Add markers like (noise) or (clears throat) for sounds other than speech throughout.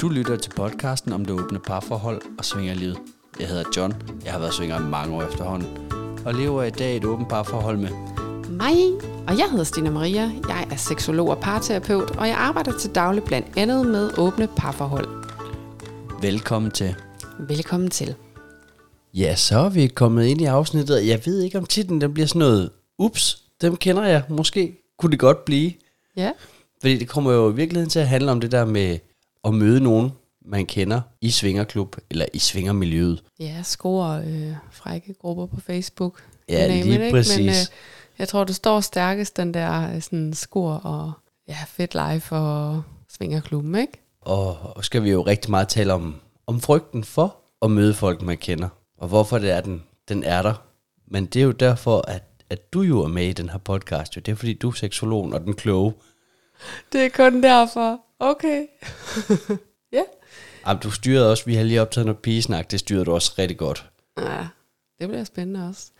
Du lytter til podcasten om det åbne parforhold og svingerlivet. Jeg hedder John. Jeg har været svinger i mange år efterhånden. Og lever i dag et åbent parforhold med mig, og jeg hedder Stina Maria. Jeg er seksolog og parterapeut, og jeg arbejder til daglig blandt andet med åbne parforhold. Velkommen til. Velkommen til. Ja, så er vi kommet ind i afsnittet. Jeg ved ikke, om titlen den bliver sådan noget, ups, dem kender jeg. Måske kunne det godt blive. Ja. Fordi det kommer jo i virkeligheden til at handle om det der med at møde nogen, man kender i svingerklub eller i svingermiljøet. Ja, score øh, frække grupper på Facebook. Ja, name lige it, præcis. Men øh, jeg tror, det står stærkest, den der øh, sådan skor og ja, fedt life og svingerklubben, ikke? Og, og skal vi jo rigtig meget tale om, om frygten for at møde folk, man kender. Og hvorfor det er, den, den er der. Men det er jo derfor, at, at du jo er med i den her podcast. Jo. Det er fordi, du er seksologen og den kloge. Det er kun derfor. Okay. (laughs) ja. Jamen, du styrede også, vi har lige optaget noget pigesnak, det styrede du også rigtig godt. Ja, det bliver spændende også.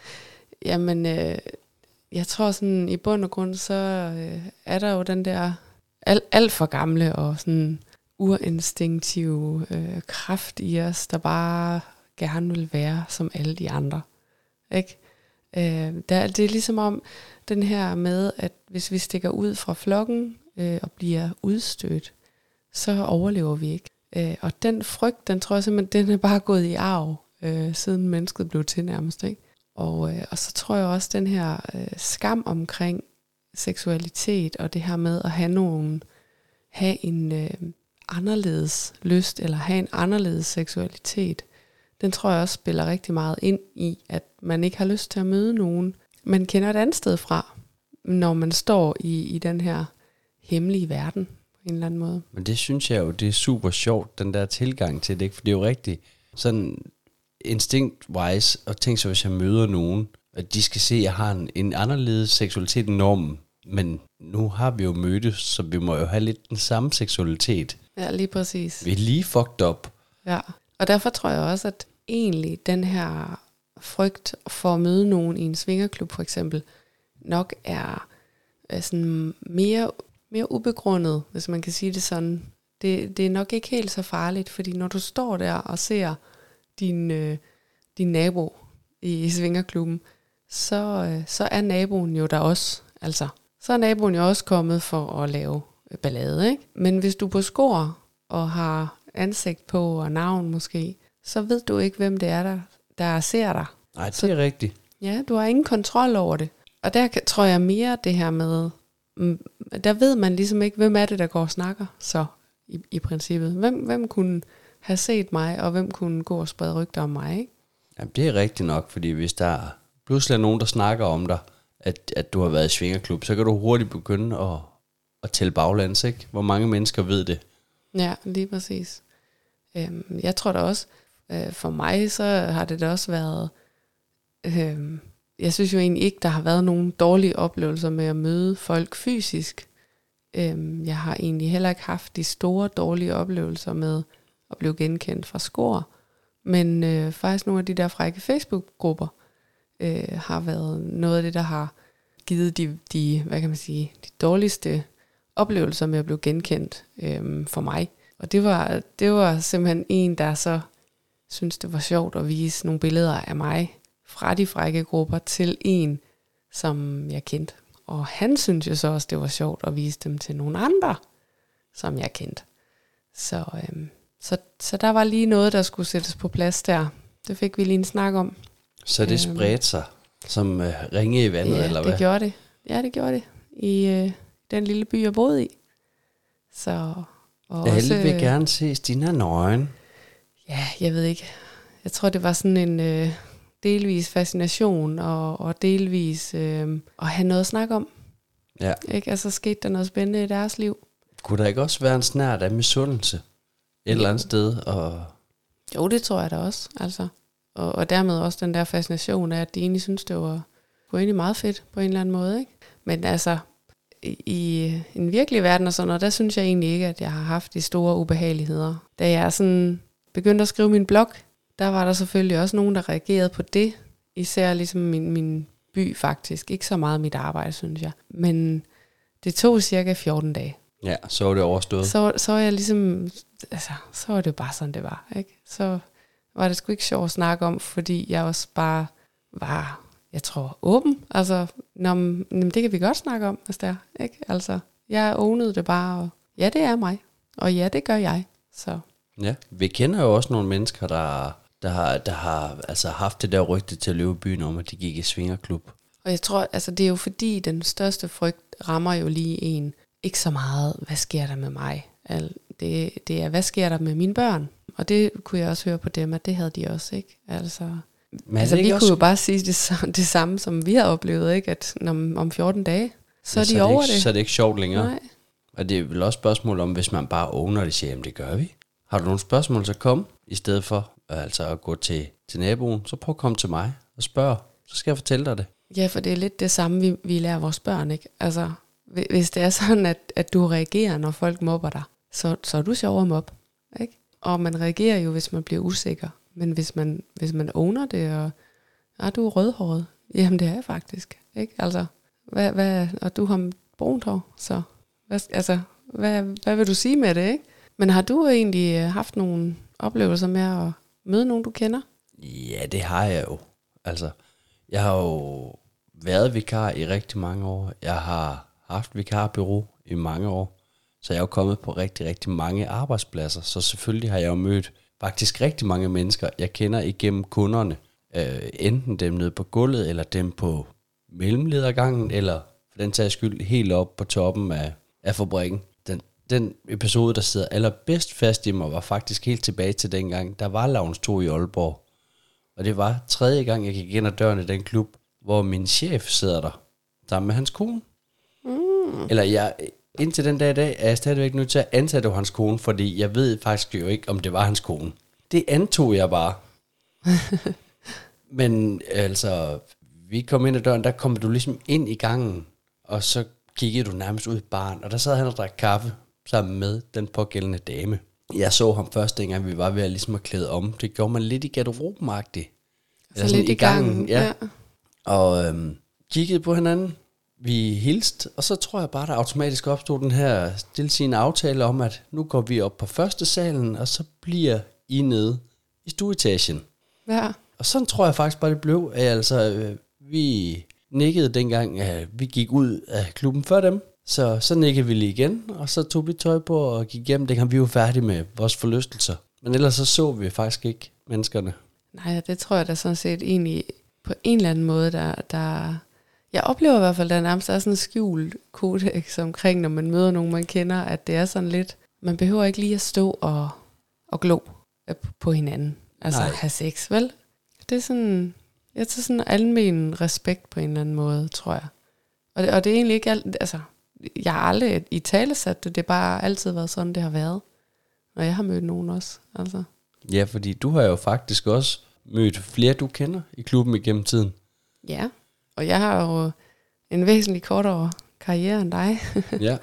Jamen, øh, jeg tror sådan, i bund og grund, så øh, er der jo den der alt, alt for gamle og sådan urinstinktive øh, kraft i os, der bare gerne vil være som alle de andre. Ikke? Øh, der, det er ligesom om den her med, at hvis vi stikker ud fra flokken øh, og bliver udstødt, så overlever vi ikke. Øh, og den frygt, den tror jeg simpelthen, den er bare gået i arv, øh, siden mennesket blev til nærmest. Ikke? Og, øh, og så tror jeg også, den her øh, skam omkring seksualitet, og det her med at have nogen, have en øh, anderledes lyst, eller have en anderledes seksualitet, den tror jeg også spiller rigtig meget ind i, at man ikke har lyst til at møde nogen, man kender et andet sted fra, når man står i, i den her hemmelige verden på en eller anden måde. Men det synes jeg jo, det er super sjovt, den der tilgang til det, ikke? for det er jo rigtigt sådan instinct-wise, og tænk så, hvis jeg møder nogen, at de skal se, at jeg har en, en anderledes seksualitet end normen, men nu har vi jo mødtes, så vi må jo have lidt den samme seksualitet. Ja, lige præcis. Vi er lige fucked up. Ja, og derfor tror jeg også, at egentlig den her frygt for at møde nogen i en svingerklub for eksempel, nok er, er sådan mere, mere ubegrundet, hvis man kan sige det sådan. Det, det er nok ikke helt så farligt, fordi når du står der og ser din, øh, din nabo i, i svingerklubben, så, øh, så er naboen jo der også. Altså, så er naboen jo også kommet for at lave ballade, ikke? Men hvis du på skor og har ansigt på og navn måske, så ved du ikke, hvem det er, der, der ser dig. Nej, det Så- er rigtigt. Ja, du har ingen kontrol over det. Og der tror jeg mere det her med, der ved man ligesom ikke, hvem er det, der går og snakker så i, i princippet. Hvem, hvem kunne have set mig, og hvem kunne gå og sprede rygter om mig, ikke? Jamen, det er rigtigt nok, fordi hvis der pludselig er nogen, der snakker om dig, at, at du har været i svingerklub, så kan du hurtigt begynde at, at tælle baglands, ikke? Hvor mange mennesker ved det? Ja, lige præcis. Øhm, jeg tror da også, øh, for mig, så har det da også været, øhm, jeg synes jo egentlig ikke, der har været nogen dårlige oplevelser med at møde folk fysisk. Øhm, jeg har egentlig heller ikke haft de store dårlige oplevelser med at blive genkendt fra skor. Men øh, faktisk nogle af de der frække Facebook-grupper øh, har været noget af det, der har givet de, de, hvad kan man sige, de dårligste oplevelser med at blive genkendt øh, for mig. Og det var, det var simpelthen en, der så synes det var sjovt at vise nogle billeder af mig fra de frække grupper til en, som jeg kendte. Og han synes jo så også, det var sjovt at vise dem til nogle andre, som jeg kendte. Så, øhm, så, så der var lige noget, der skulle sættes på plads der. Det fik vi lige en snak om. Så det Øhm. spredte sig som øh, ringe i vandet, ja, eller det hvad? gjorde det. Ja, det gjorde det. I øh, den lille by, jeg boede i. Så, og Alle vil øh, gerne se Stina nøgen. Ja, jeg ved ikke. Jeg tror, det var sådan en øh, delvis fascination, og, og delvis øh, at have noget at snakke om. Ja. Ikke? Altså skete der noget spændende i deres liv. Kunne der ikke også være en snært af misundelse et eller andet sted? Og Jo, det tror jeg da også. Altså. Og, og dermed også den der fascination af, at de egentlig synes, det var, var egentlig meget fedt på en eller anden måde. Ikke? Men altså, i, i en virkelig verden og sådan noget, der synes jeg egentlig ikke, at jeg har haft de store ubehageligheder. Da jeg sådan begyndte at skrive min blog, der var der selvfølgelig også nogen, der reagerede på det. Især ligesom min, min by faktisk. Ikke så meget mit arbejde, synes jeg. Men det tog cirka 14 dage. Ja, så var det overstået. så, så var jeg ligesom, altså, så var det bare sådan, det var, ikke? Så var det sgu ikke sjovt at snakke om, fordi jeg også bare var, jeg tror, åben. Altså, nå, men, jamen, det kan vi godt snakke om, hvis det er, ikke? Altså, jeg ownede det bare, og ja, det er mig, og ja, det gør jeg, så Ja, vi kender jo også nogle mennesker, der, der, har, der har altså haft det der rygte til at løbe byen om, at de gik i svingerklub. Og jeg tror, altså det er jo fordi, den største frygt rammer jo lige en. Ikke så meget, hvad sker der med mig? Al- Det, det er, hvad sker der med mine børn? Og det kunne jeg også høre på dem, at det havde de også, ikke? Altså, Men er altså det vi kunne også- jo bare sige det, det samme, som vi har oplevet, ikke? At om, om 14 dage, så Ja, er de så over ikke, det. Så er det ikke sjovt længere. Nej. Og det er vel også spørgsmål om, hvis man bare owner det, siger, jamen det gør vi. Har du nogle spørgsmål, så kom, i stedet for Øh, altså at gå til, til naboen, så prøv at komme til mig og spørg, så skal jeg fortælle dig det. Ja, for det er lidt det samme, vi, vi lærer vores børn, ikke? Altså, hvis det er sådan, at, at du reagerer, når folk mobber dig, så, så er du sjov at mobbe, ikke? Og man reagerer jo, hvis man bliver usikker. Men hvis man, hvis man owner det, og er du er rødhåret, jamen det er jeg faktisk, ikke? Altså, hvad, hvad, og du har brunt hår, så hvad, altså, hvad, hvad vil du sige med det, ikke? Men har du egentlig øh, haft nogle oplevelser med at møde nogen, du kender? Ja, det har jeg jo. Altså, jeg har jo været vikar i rigtig mange år. Jeg har haft vikarbyrå i mange år. Så jeg er jo kommet på rigtig, rigtig mange arbejdspladser. Så selvfølgelig har jeg jo mødt faktisk rigtig mange mennesker, jeg kender igennem kunderne. Øh, enten dem nede på gulvet, eller dem på mellemledergangen, eller for den tages skyld helt op på toppen af, af fabrikken. Den, episode, der sidder allerbedst fast i mig, var faktisk helt tilbage til dengang, der var Lounge 2 i Aalborg. Og det var tredje gang, jeg gik ind ad døren i den klub, hvor min chef sidder der, sammen med hans kone. Mm. Eller jeg, indtil den dag i dag, er jeg stadigvæk nødt til at antage, det var hans kone, fordi jeg ved faktisk jo ikke, om det var hans kone. Det antog jeg bare. (laughs) Men altså, vi kom ind ad døren, der kom du ligesom ind i gangen, og så kiggede du nærmest ud i baren, og der sad han og drak kaffe sammen med den pågældende dame. Jeg så ham først, dengang vi var ved at, ligesom at klæde om. Det gjorde man lidt i garderoben -agtigt. Så lidt i gangen, ja. ja. Og øhm, kiggede på hinanden. Vi hilste, og så tror jeg bare, der automatisk opstod den her stilsigende aftale om, at nu går vi op på første salen, og så bliver I nede i stueetagen. ja. Og sådan tror jeg faktisk bare, det blev. Altså, øh, vi nikkede dengang, at vi gik ud af klubben før dem. Så, så nikkede vi lige igen, og så tog vi tøj på og gik hjem. Dengang vi var færdige med vores forlystelser. Men ellers så så vi faktisk ikke menneskerne. Nej, det tror jeg da sådan set egentlig på en eller anden måde, der, der jeg oplever i hvert fald, der nærmest er sådan en skjult kodex omkring, når man møder nogen, man kender, at det er sådan lidt, man behøver ikke lige at stå og, og glo på hinanden. Altså. Nej. have sex, vel? Det er sådan, jeg tager sådan almen respekt på en eller anden måde, tror jeg. Og det, og det er egentlig ikke alt, altså, jeg har aldrig i tale sat det, det har bare altid været sådan, det har været. Og jeg har mødt nogen også, altså. Ja, fordi du har jo faktisk også mødt flere, du kender i klubben igennem tiden. Ja, og jeg har jo en væsentlig kortere karriere end dig. (laughs) Ja.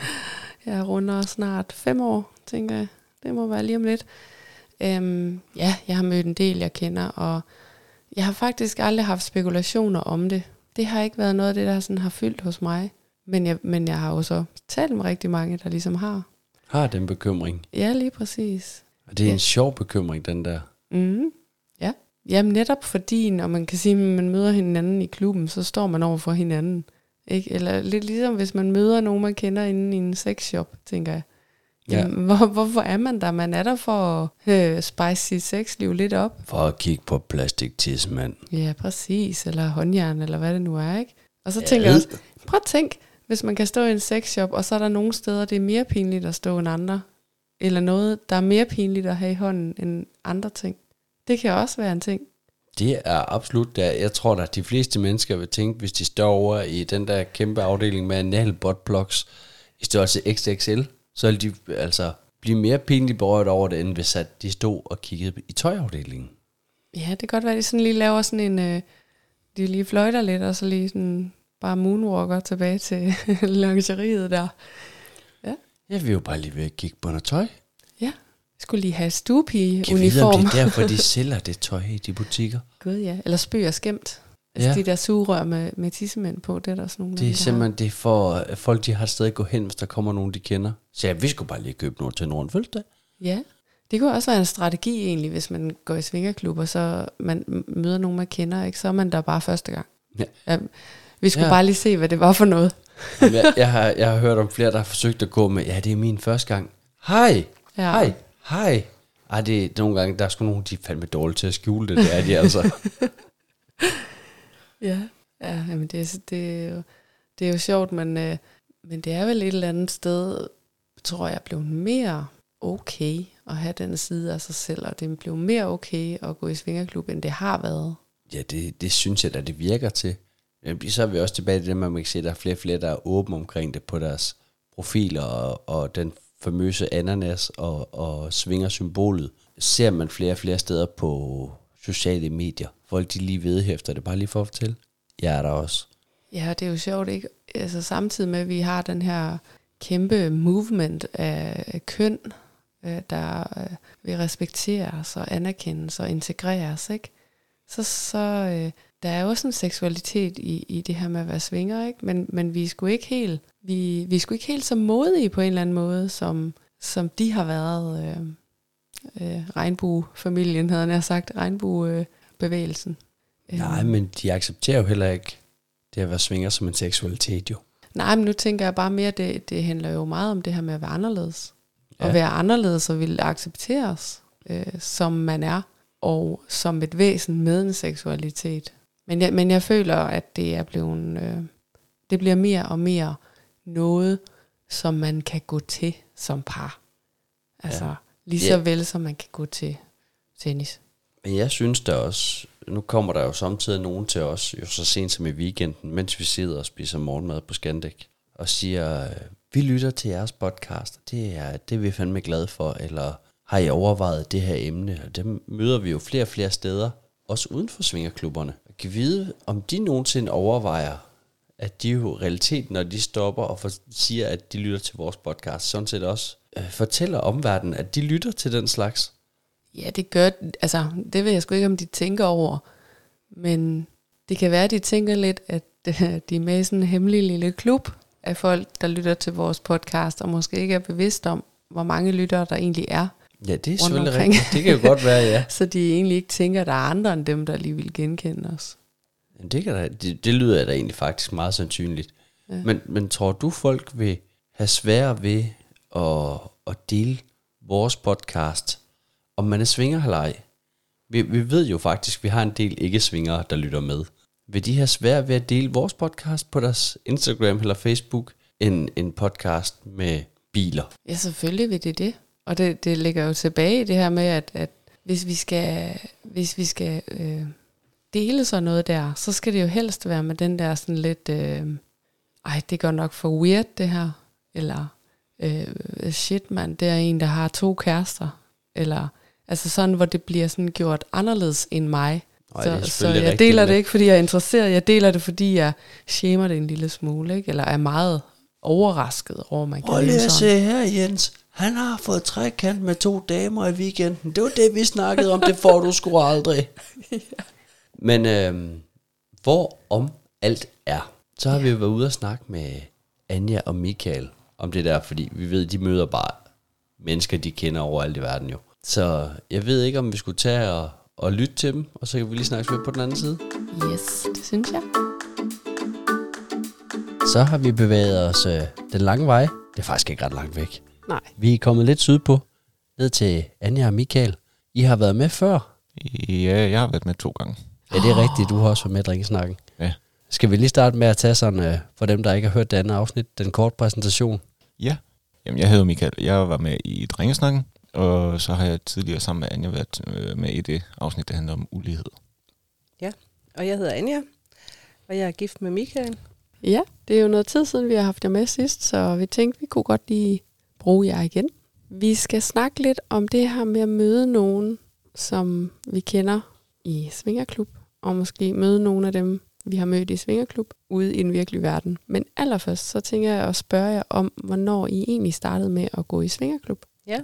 Jeg runder snart fem år, tænker jeg. Det må være lige om lidt. Øhm, ja, jeg har mødt en del, jeg kender, og jeg har faktisk aldrig haft spekulationer om det. Det har ikke været noget af det, der sådan har fyldt hos mig. Men jeg, men jeg har jo så talt med rigtig mange, der ligesom har. Har den bekymring. Ja, lige præcis. Og det er Ja. en sjov bekymring, den der. Mm, ja. Jamen netop fordi, når man kan sige, at man møder hinanden i klubben, så står man over for hinanden. Ikke? Eller lidt ligesom hvis man møder nogen, man kender inde i en sexshop, tænker jeg. Ja. Jamen, hvor, hvorfor er man der? Man er der for at øh, spice sit sexliv lidt op. For at kigge på plastiktidsmand. Ja, præcis. Eller håndjern, eller hvad det nu er, ikke? Og så tænker jeg også, prøv at tænk, hvis man kan stå i en sexshop, og så er der nogle steder, det er mere pinligt at stå end andre. Eller noget, der er mere pinligt at have i hånden end andre ting. Det kan også være en ting. Det er absolut der. Jeg tror, at de fleste mennesker vil tænke, hvis de står over i den der kæmpe afdeling med anal buttplugs i størrelse XXL, så vil de altså blive mere pinligt berørt over det, end hvis at de stod og kiggede i tøjafdelingen. Ja, det kan godt være, at de sådan lige laver sådan en... Øh, de lige fløjter lidt, og så lige sådan bare moonwalker tilbage til (laughs) lingeriet der. Jeg vil jo bare lige ved at kigge på noget tøj. Ja, jeg skulle lige have stuepige Kan vide, det er (laughs) derfor, de sælger det tøj i de butikker. Gud ja, eller spøg og skæmt. Altså Ja. ja. de der sugerør med, med tissemænd på, det er der også nogle Det er simpelthen det er for, folk de har et sted at gå hen, hvis der kommer nogen, de kender. Så ja, vi skulle bare lige købe noget til nogen fødselsdag. Har. Ja, det kunne også være en strategi egentlig, hvis man går i svingerklub, og så man møder nogen, man kender, ikke? så er man der bare første gang. Ja. Ja, vi skulle Ja. bare lige se, hvad det var for noget. (laughs) Jamen, jeg, jeg, har, jeg har hørt om flere, der har forsøgt at gå med, ja, det er min første gang. Hej, Ja. hej, hej. Ej, det er nogle gange, der er sgu nogen, de er fandme dårlige til at skjule det, det er de altså. (laughs) Ja, ja jamen det, er- det, er jo, det er jo sjovt, men, øh, men det er vel et eller andet sted, tror jeg, blevet mere okay at have den side af sig selv, og det blev mere okay at gå i svingerklub, end det har været. Ja, det, det synes jeg da, det virker til. Så er vi også tilbage til det, man kan se, at der er flere og flere, der er åbne omkring det på deres profiler, og, og den famøse ananas og, og svinger symbolet, ser man flere og flere steder på sociale medier. Folk de lige vedhæfter det, bare lige for at fortælle. Jeg er der også. Ja, det er jo sjovt, ikke? Altså samtidig med, at vi har den her kæmpe movement af køn, øh, der øh, vil respekteres og anerkendes og integreres, ikke? Så, så øh, der er jo også en seksualitet i, i det her med at være svinger, ikke? Men, men vi er sgu ikke helt, vi, vi er sgu ikke helt så modige på en eller anden måde, som, som de har været øh, øh, regnbuefamilien, havde jeg sagt, regnbuebevægelsen. Nej, men de accepterer jo heller ikke det at være svinger som en seksualitet, jo. Nej, men nu tænker jeg bare mere, det, det handler jo meget om det her med at være anderledes. Ja. At være anderledes og ville accepteres, øh, som man er, og som et væsen med en seksualitet. Men jeg, men jeg føler, at det er blevet, øh, det bliver mere og mere noget, som man kan gå til som par. Altså, Ja. lige så vel som man kan gå til tennis. Men jeg synes da også, nu kommer der jo samtidig nogen til os, jo så sent som i weekenden, mens vi sidder og spiser morgenmad på Scandic, og siger, øh, vi lytter til jeres podcast, det er, det er vi fandme glade for, eller har I overvejet det her emne? Og dem møder vi jo flere og flere steder, også uden for svingerklubberne. Kan vide, om de nogensinde overvejer, at de jo realitet, realiteten, når de stopper og for, siger, at de lytter til vores podcast, sådan set også øh, fortæller omverdenen, at de lytter til den slags. Ja, det gør, altså det ved jeg sgu ikke, om de tænker over, men det kan være, at de tænker lidt, at øh, (laughs) de er med i sådan en hemmelig lille klub af folk, der lytter til vores podcast, og måske ikke er bevidst om, hvor mange lyttere der egentlig er. Ja, det er selvfølgelig omkring. rigtigt. Det kan jo godt være, ja. (laughs) Så de egentlig ikke tænker, at der er andre end dem, der lige vil genkende os. Jamen, Det, kan da, det, det lyder da egentlig faktisk meget sandsynligt. Ja. Men, men tror du, folk vil have svære ved at, at dele vores podcast, om man er svinger eller ej? Vi, vi ved jo faktisk, at vi har en del ikke-svingere, der lytter med. Vil de have svært ved at dele vores podcast på deres Instagram eller Facebook, end en podcast med biler? Ja, selvfølgelig vil det det. Og det, det ligger jo tilbage i det her med, at, at hvis vi skal, hvis vi skal øh, dele sådan noget der, så skal det jo helst være med den der sådan lidt, øh, ej, det går nok for weird det her, eller øh, shit mand, det er en, der har to kærester, eller altså sådan, hvor det bliver sådan gjort anderledes end mig. Ej, så, så jeg rigtigt, deler det ikke, fordi jeg er interesseret, jeg deler det, fordi jeg shamer det en lille smule, ikke? eller er meget overrasket over, at man kan leve sådan. se her, Jens. Han har fået trekant med to damer i weekenden. Det var det, vi snakkede om. Det får du sgu aldrig. (laughs) Men øhm, hvor om alt er, så har vi jo været ude og snakke med Anja og Michael om det der, fordi vi ved, de møder bare mennesker, de kender overalt i verden jo. Så jeg ved ikke, om vi skulle tage og, og lytte til dem, og så kan vi lige snakke lidt på den anden side. Yes, det synes jeg. Så har vi bevæget os øh, den lange vej. Det er faktisk ikke ret langt væk. Nej. Vi er kommet lidt sydpå, ned til Anja og Michael. I har været med før. Ja, jeg har været med to gange. Ja, det er rigtigt. Du har også været med i drikkesnakken. Ja. Skal vi lige starte med at tage sådan, øh, for dem, der ikke har hørt det andet afsnit, den korte præsentation? Ja. Jamen, jeg hedder Michael. Jeg var med i Drengesnakken, og så har jeg tidligere sammen med Anja været øh, med i det afsnit, der handler om ulighed. Og jeg hedder Anja, og jeg er gift med Michael. Ja, det er jo noget tid siden, vi har haft jer med sidst, så vi tænkte, vi kunne godt lige bruge jer igen. Vi skal snakke lidt om det her med at møde nogen, som vi kender i Svingerklub, og måske møde nogle af dem, vi har mødt i Svingerklub, ude i den virkelige verden. Men allerførst, så tænker jeg at spørge jer om, hvornår I egentlig startede med at gå i Svingerklub. Ja.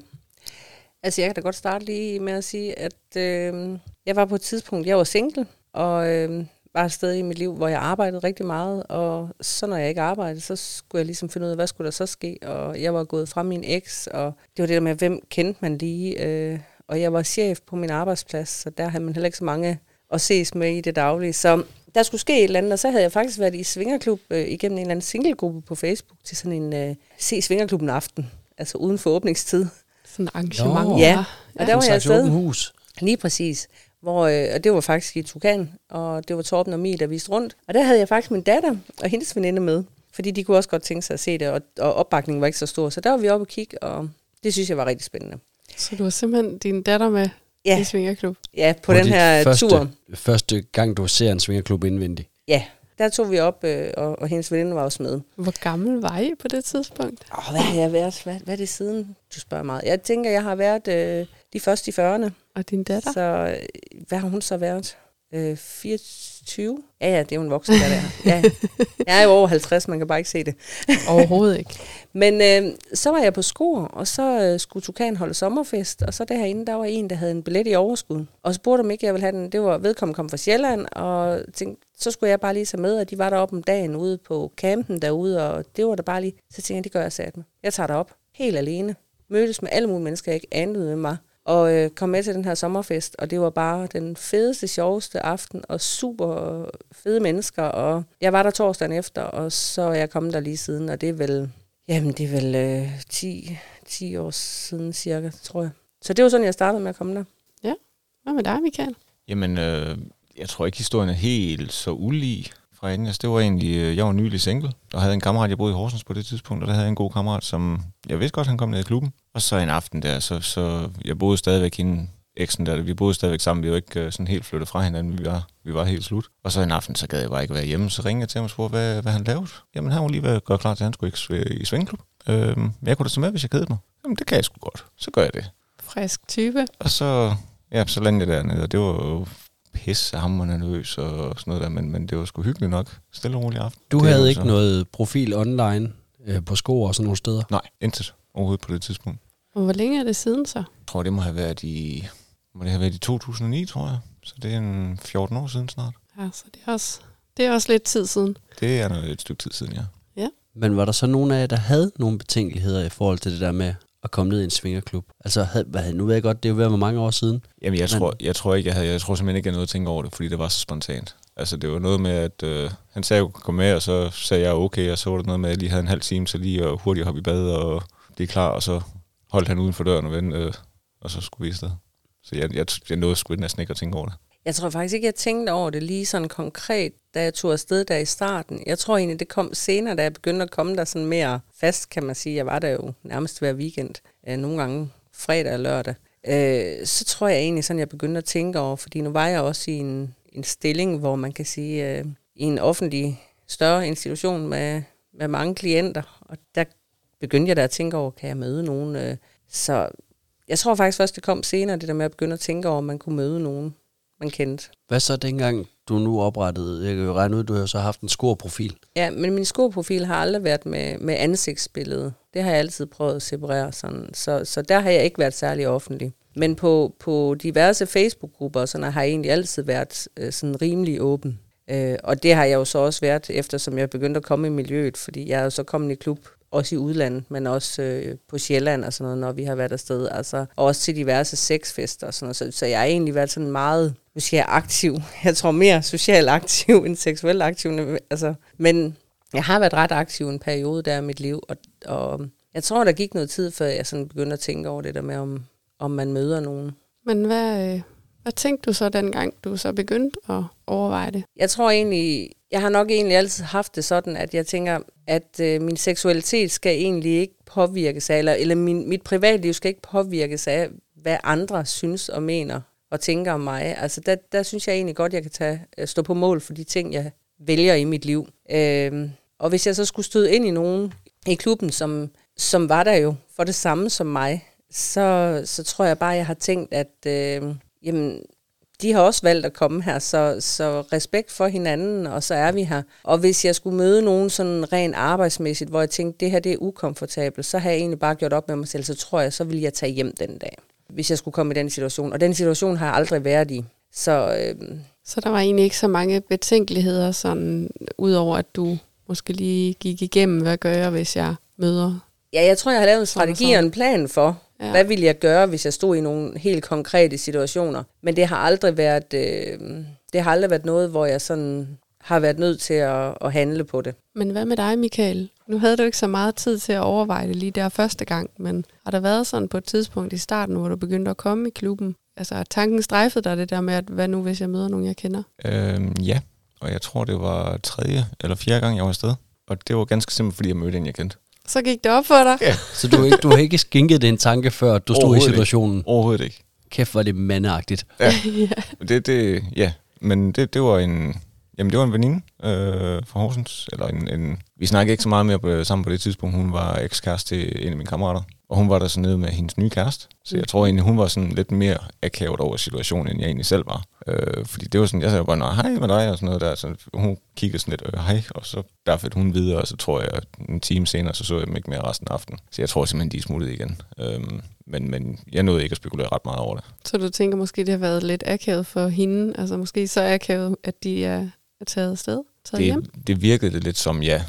Altså, jeg kan da godt starte lige med at sige, at øh, jeg var på et tidspunkt, jeg var single, og øh, bare et sted i mit liv, hvor jeg arbejdede rigtig meget, og så når jeg ikke arbejdede, så skulle jeg ligesom finde ud af, hvad skulle der så ske, og jeg var gået fra min eks, og det var det der med, hvem kendte man lige, øh, og jeg var chef på min arbejdsplads, så der havde man heller ikke så mange at ses med i det daglige, så der skulle ske et eller andet, og så havde jeg faktisk været i Svingerklub øh, igennem en eller anden singlegruppe på Facebook til sådan en øh, Se Svingerklubben aften, altså uden for åbningstid. Sådan et arrangement. Nå. Ja, og der En var jeg afsted. Lige præcis. Hvor, øh, og det var faktisk i Tukan, og det var Torben og Mie, der viste rundt. Og der havde jeg faktisk min datter og hendes veninde med, fordi de kunne også godt tænke sig at se det, og, og opbakningen var ikke så stor. Så der var vi oppe og kigge, og det synes jeg var rigtig spændende. Så du har simpelthen din datter med Ja. i Svingerklub. Ja, på, På den her første, tur. Første gang, du ser en svingerklub indvendig. Ja, der tog vi op, øh, og, og hendes veninde var også med. Hvor gammel var I på det tidspunkt? Åh, hvad har jeg været? Hvad, hvad er det siden? Du spørger meget. Jeg tænker, jeg har været øh, de første i 40'erne. Og din datter? Så øh, hvad har hun så været? Øh, 24? Ja, ja, det er jo en voksen, der er. Ja, jeg er jo over 50, man kan bare ikke se det. Overhovedet ikke. (laughs) Men øh, så var jeg på skor, og så øh, skulle Tukan holde sommerfest, og så derinde, der var en, der havde en billet i overskud. Og spurgte, om ikke jeg ville have den. Det var vedkommende kom fra Sjælland, og tænkte, så skulle jeg bare lige tage med, og de var deroppe om dagen ude på campen derude, og det var der bare lige. Så tænkte jeg, det gør jeg sat med. Jeg tager derop, helt alene. Mødtes med alle mulige mennesker, jeg ikke anede med mig. Og øh, kom med til den her sommerfest, og det var bare den fedeste, sjoveste aften, og super fede mennesker. Og jeg var der torsdagen efter, og så er jeg kommet der lige siden, og det er vel, jamen det er vel øh, 10, 10 år siden cirka, tror jeg. Så det var sådan, jeg startede med at komme der. Hvad med dig, Michael? Jamen, øh, jeg tror ikke, historien er helt så ulig fra Agnes. Det var egentlig, øh, jeg var nylig single, og havde en kammerat, jeg boede i Horsens på det tidspunkt, og der havde jeg en god kammerat, som jeg vidste godt, han kom ned i klubben. Og så en aften der, så, så jeg boede stadigvæk hende, eksen der, vi boede stadigvæk sammen, vi var ikke øh, sådan helt flyttet fra hinanden, vi var, vi var helt slut. Og så en aften, så gad jeg bare ikke være hjemme, så ringede jeg til ham og spurgte, hvad, hvad han lavede. Jamen, han var lige ved at gøre klar til, at han skulle ikke i svingeklub. Øh, men jeg kunne da tage med, hvis jeg kedede mig. Jamen, det kan jeg sgu godt. Så gør jeg det. Frisk type. Og så, ja, så landede jeg dernede, og det var jo pisse hammer nervøs og sådan noget der, men, men det var sgu hyggeligt nok. Stille og rolig aften. Du Det havde ikke så- noget profil online øh, på sko og sådan nogle steder? Nej, intet overhovedet på det tidspunkt. Og hvor længe er det siden så? Jeg tror, det må have været i, må det have været i 2009, tror jeg. Så det er en 14 år siden snart. Ja, så det er også, det er også lidt tid siden. Det er noget et stykke tid siden, ja. Men var der så nogen af jer, der havde nogle betænkeligheder i forhold til det der med at komme ned i en svingerklub? Altså, havde, hvad, nu ved jeg godt, det er jo ved at være mange år siden. Jamen, jeg Men- tror, jeg tror ikke, jeg havde, jeg tror simpelthen ikke, jeg havde noget at tænke over det, fordi det var så spontant. Altså, det var noget med, at øh, han sagde, at jeg kunne komme med, og så sagde jeg okay, og så var det noget med, at jeg lige havde en halv time til lige at hurtigt hoppe i bad og blive klar, og så holdt han uden for døren og vente, øh, og så skulle vi afsted. Så jeg, jeg, jeg nåede sgu næsten ikke at tænke over det. Jeg tror faktisk ikke, jeg tænkte over det lige sådan konkret, da jeg tog afsted der i starten. Jeg tror egentlig, det kom senere, da jeg begyndte at komme der sådan mere fast, kan man sige. Jeg var der jo nærmest hver weekend, øh, nogle gange fredag og lørdag. Øh, så tror jeg egentlig sådan, jeg begyndte at tænke over, fordi nu var jeg også i en, en stilling, hvor man kan sige, øh, i en offentlig større institution med, med mange klienter, og der begyndte jeg da at tænke over, kan jeg møde nogen? Øh, så jeg tror faktisk først, det kom senere, det der med at begynde at tænke over, om man kunne møde nogen, man kendte. Hvad så dengang, du nu oprettede? Jeg kan jo regne ud, du har så haft en skorprofil. Ja, men min skoprofil har aldrig været med, med ansigtsbillede. Det har jeg altid prøvet at separere sådan. Så, så der har jeg ikke været særlig offentlig. Men på, på diverse Facebook-grupper sådan, har jeg egentlig altid været øh, sådan rimelig åben. Øh, og det har jeg jo så også været, eftersom jeg begyndte at komme i miljøet, fordi jeg er jo så kommet i klub, også i udlandet, men også øh, på Sjælland og sådan noget, når vi har været afsted. Altså, og også til diverse sexfester og sådan noget. Så, så jeg har egentlig været sådan meget, siger jeg aktiv. (laughs) Jeg tror mere socialt aktiv end seksuelt aktiv. Altså, men jeg har været ret aktiv en periode der i mit liv, og, og jeg tror, der gik noget tid, før jeg sådan begyndte at tænke over det der med, om, om man møder nogen. Men hvad, øh, hvad tænkte du så dengang, du så begyndte at overveje det? Jeg tror egentlig, jeg har nok egentlig altid haft det sådan, at jeg tænker, at øh, min seksualitet skal egentlig ikke påvirkes af, eller, eller min, mit privatliv skal ikke påvirkes af, hvad andre synes og mener og tænker om mig. Altså der, der synes jeg egentlig godt, jeg kan tage, øh, stå på mål for de ting, jeg vælger i mit liv. Øh, og hvis jeg så skulle støde ind i nogen i klubben, som, som var der jo for det samme som mig, så, så tror jeg bare, jeg har tænkt, at øh, jamen, de har også valgt at komme her, så, så respekt for hinanden, og så er vi her. Og hvis jeg skulle møde nogen sådan rent arbejdsmæssigt, hvor jeg tænkte, det her det er ukomfortabelt, så har jeg egentlig bare gjort op med mig selv, så tror jeg, så vil jeg tage hjem den dag, hvis jeg skulle komme i den situation. Og den situation har jeg aldrig været i. Så øh, Så der var egentlig ikke så mange betænkeligheder, sådan, udover at du måske lige gik igennem, hvad gør jeg, hvis jeg møder? ja, jeg tror, jeg har lavet en strategi og en plan for, Ja. hvad ville jeg gøre, hvis jeg stod i nogle helt konkrete situationer. Men det har aldrig været, øh, det har aldrig været noget, hvor jeg sådan har været nødt til at, at handle på det. Men hvad med dig, Michael? Nu havde du ikke så meget tid til at overveje det lige der første gang, men har der været sådan på et tidspunkt i starten, hvor du begyndte at komme i klubben? Altså, tanken strejfede dig det der med, at hvad nu, hvis jeg møder nogen, jeg kender? Øhm, ja, og jeg tror, det var tredje eller fjerde gang, jeg var afsted. Og det var ganske simpelt, fordi jeg mødte en, jeg kendte. Så gik det op for dig? Ja. Så du, har ikke, du har ikke skænket det en tanke, før du stod i Overhovedet ikke. situationen? Overhovedet ikke. Kæft, var det mandeagtigt. Det, det, ja, men det, det var en, jamen det var en veninde øh, fra Horsens, eller en, en, vi snakkede ikke så meget mere på, sammen på det tidspunkt, hun var ekskæreste til en af mine kammerater, og hun var der så nede med hendes nye kæreste, så jeg tror egentlig, hun var sådan lidt mere akavet over situationen, end jeg egentlig selv var. Øh, fordi det var sådan, jeg sagde bare, nej, hej med dig, og sådan noget der, så hun kiggede sådan lidt, øh, hej, og så derfor hun videre, og så tror jeg, en time senere, så så jeg dem ikke mere resten af aftenen. Så jeg tror simpelthen, de er smuttet igen. Øh, men, men jeg nåede ikke at spekulere ret meget over det. Så du tænker måske, det har været lidt akavet for hende? Altså måske så akavet, at de er, taget afsted? Taget hjem? det, det virkede lidt som ja.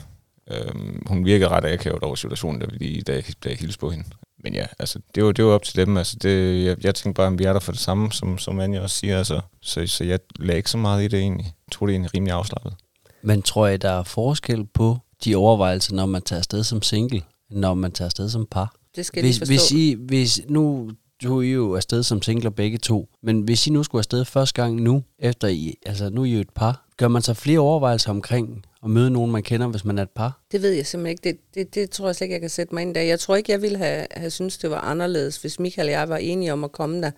Øhm, hun virker ret akavet over situationen, da, vi, da, jeg, da jeg hilste på hende. Men ja, altså, det var, det var op til dem. Altså, det, jeg, jeg tænkte bare, at vi er der for det samme, som, som Anja også siger. Altså. Så, så jeg lagde ikke så meget i det egentlig. Jeg tror, det er egentlig rimelig afslappet. Men tror jeg, der er forskel på de overvejelser, når man tager afsted som single, når man tager afsted som par? Det skal Hvis, de forstå. hvis I, hvis nu tog I jo afsted som singler begge to, men hvis I nu skulle afsted første gang nu, efter I, altså nu er I jo et par, gør man så flere overvejelser omkring at møde nogen, man kender, hvis man er et par? Det ved jeg simpelthen ikke. Det, det, det tror jeg slet ikke, jeg kan sætte mig ind der. Jeg tror ikke, jeg ville have, have synes det var anderledes, hvis Michael og jeg var enige om at komme der.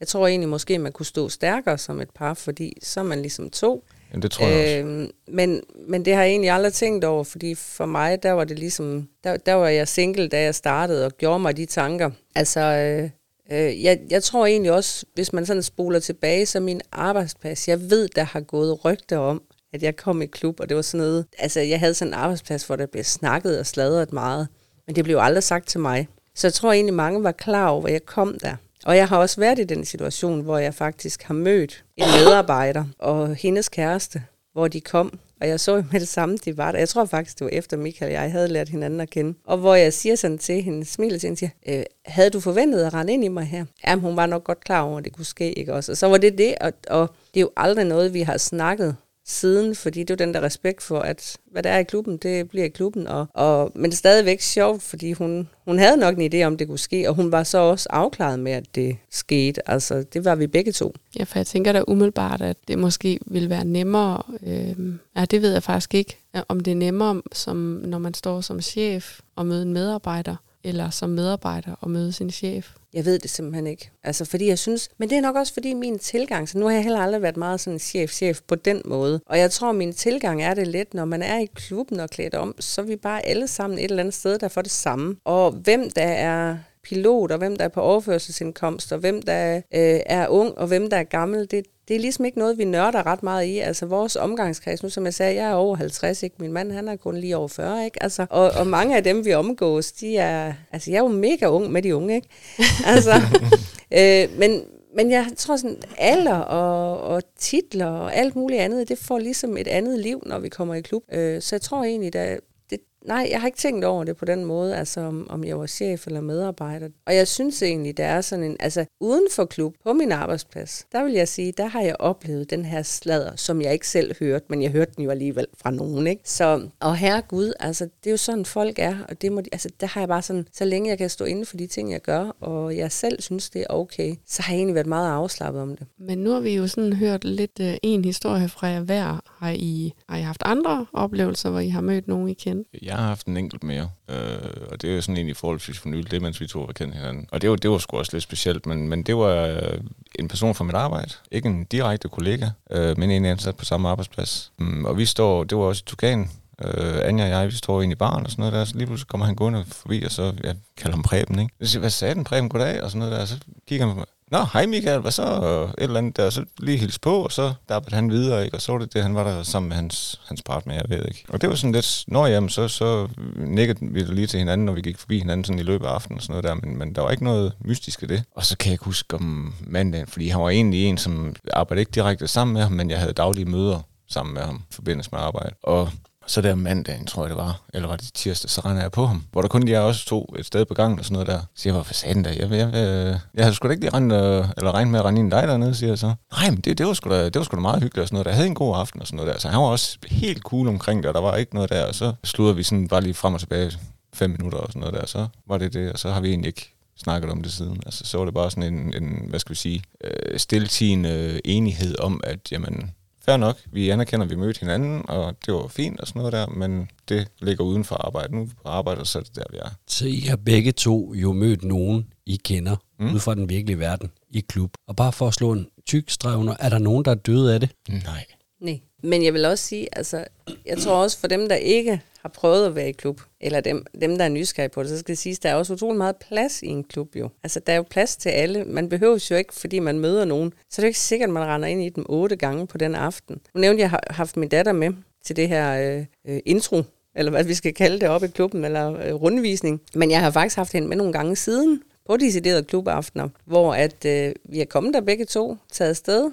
Jeg tror egentlig måske, man kunne stå stærkere som et par, fordi så er man ligesom to. Jamen, det tror jeg også. Øhm, men, men det har jeg egentlig aldrig tænkt over, fordi for mig, der var det ligesom, der, der var jeg single, da jeg startede, og gjorde mig de tanker. Altså, øh, øh, jeg, jeg tror egentlig også, hvis man sådan spoler tilbage, så min arbejdsplads, jeg ved, der har gået rygter om, at jeg kom i klub, og det var sådan noget, altså jeg havde sådan en arbejdsplads, hvor der blev snakket og sladret meget, men det blev jo aldrig sagt til mig. Så jeg tror egentlig, mange var klar over, at jeg kom der. Og jeg har også været i den situation, hvor jeg faktisk har mødt en medarbejder og hendes kæreste, hvor de kom. Og jeg så jo med det samme, de var der. Jeg tror faktisk, det var efter Michael og jeg havde lært hinanden at kende. Og hvor jeg siger sådan til hende, smiler til hende, siger, øh, havde du forventet at rende ind i mig her? Jamen, hun var nok godt klar over, at det kunne ske, ikke også? Og så var det det, og, og det er jo aldrig noget, vi har snakket siden, fordi det er den der respekt for, at hvad der er i klubben, det bliver i klubben. Og, og, men det er stadigvæk sjovt, fordi hun, hun havde nok en idé om, det kunne ske, og hun var så også afklaret med, at det skete. Altså, det var vi begge to. Ja, for jeg tænker da umiddelbart, at det måske vil være nemmere. Øh, ja, det ved jeg faktisk ikke, om det er nemmere, som når man står som chef og møder en medarbejder, eller som medarbejder og møde sin chef. Jeg ved det simpelthen ikke. Altså, fordi jeg synes, men det er nok også fordi min tilgang, så nu har jeg heller aldrig været meget sådan chef-chef på den måde. Og jeg tror, min tilgang er det lidt, når man er i klubben og klædt om, så er vi bare alle sammen et eller andet sted, der får det samme. Og hvem der er pilot, og hvem der er på overførselsindkomst, og hvem der øh, er ung, og hvem der er gammel, det, det er ligesom ikke noget, vi nørder ret meget i. Altså vores omgangskreds, nu som jeg sagde, jeg er over 50, ikke? Min mand, han er kun lige over 40, ikke? Altså, og, og mange af dem, vi omgås, de er... Altså, jeg er jo mega ung med de unge, ikke? (laughs) Altså, øh, men, men jeg tror sådan, alder og, og titler og alt muligt andet, det får ligesom et andet liv, når vi kommer i klub. Øh, så jeg tror egentlig, der, nej, jeg har ikke tænkt over det på den måde, altså om, om jeg var chef eller medarbejder. Og jeg synes egentlig, der er sådan en, altså uden for klub, på min arbejdsplads, der vil jeg sige, der har jeg oplevet den her sladder, som jeg ikke selv hørte, men jeg hørte den jo alligevel fra nogen, ikke? Så, og herre Gud, altså det er jo sådan folk er, og det må de, altså der har jeg bare sådan, så længe jeg kan stå inden for de ting, jeg gør, og jeg selv synes, det er okay, så har jeg egentlig været meget afslappet om det. Men nu har vi jo sådan hørt lidt øh, en historie fra jer hver. Har I, har I haft andre oplevelser, hvor I har mødt nogen, I kender? Jeg har haft en enkelt mere, øh, og det er jo sådan egentlig forholdsvis for nylig, det mens vi to var kendt hinanden. Og det var, det var sgu også lidt specielt, men, men det var øh, en person fra mit arbejde, ikke en direkte kollega, øh, men en ansat på samme arbejdsplads. Mm, og vi står, det var også i Tukan, Øh, Anja og jeg, vi står inde i baren og sådan noget der, så lige pludselig kommer han gående forbi, og så, jeg kalder ham Preben, ikke? Så siger, hvad sagde den, Preben, goddag, og sådan noget der, og så kigger han på mig, Nå, hej Michael, hvad så? Og et eller andet der, så lige hils på, og så dappede han videre, ikke? Og så var det det, han var der sammen med hans, hans partner, jeg ved ikke. Og det var sådan lidt, når jamen, så, så nikkede vi lige til hinanden, når vi gik forbi hinanden sådan i løbet af aftenen og sådan noget der, men, men der var ikke noget mystisk i det. Og så kan jeg ikke huske om mandagen, fordi han var egentlig en, som arbejdede ikke direkte sammen med ham, men jeg havde daglige møder sammen med ham i forbindelse med arbejde. Og så der mandagen, tror jeg det var, eller var det tirsdag, så render jeg på ham. Hvor der kun jeg også to et sted på gangen og sådan noget der. Så jeg hvorfor for der. Jeg, jeg, jeg, jeg havde sgu da ikke lige rende, eller regnet med at rende ind dig dernede, siger jeg så. Nej, men det, det, var sgu da, det var sgu da meget hyggeligt og sådan noget. Der havde en god aften og sådan noget der. Så han var også helt cool omkring det, og der var ikke noget der. Og så slutter vi sådan bare lige frem og tilbage fem minutter og sådan noget der. Så var det det, og så har vi egentlig ikke snakket om det siden. Altså, så var det bare sådan en, en hvad skal vi sige, øh, stiltigende enighed om, at jamen, fair nok, vi anerkender, at vi mødte hinanden, og det var fint og sådan noget der, men det ligger uden for arbejde. Nu er vi på arbejde, og så er det der, vi er. Så I har begge to jo mødt nogen, I kender, mm. ud fra den virkelige verden, i klub. Og bare for at slå en tyk streg under, er der nogen, der er døde af det? Nej. Nej. Men jeg vil også sige, altså, jeg tror også for dem, der ikke har prøvet at være i klub, eller dem, dem der er nysgerrige på det, så skal det siges, der er også utrolig meget plads i en klub jo. Altså, der er jo plads til alle. Man behøver jo ikke, fordi man møder nogen, så er det ikke sikkert, at man render ind i dem otte gange på den aften. Nu nævnte jeg, har haft min datter med til det her øh, øh, intro, eller hvad vi skal kalde det op i klubben, eller øh, rundvisning. Men jeg har faktisk haft hende med nogle gange siden, på deciderede klubaftener, hvor at øh, vi er kommet der begge to, taget sted,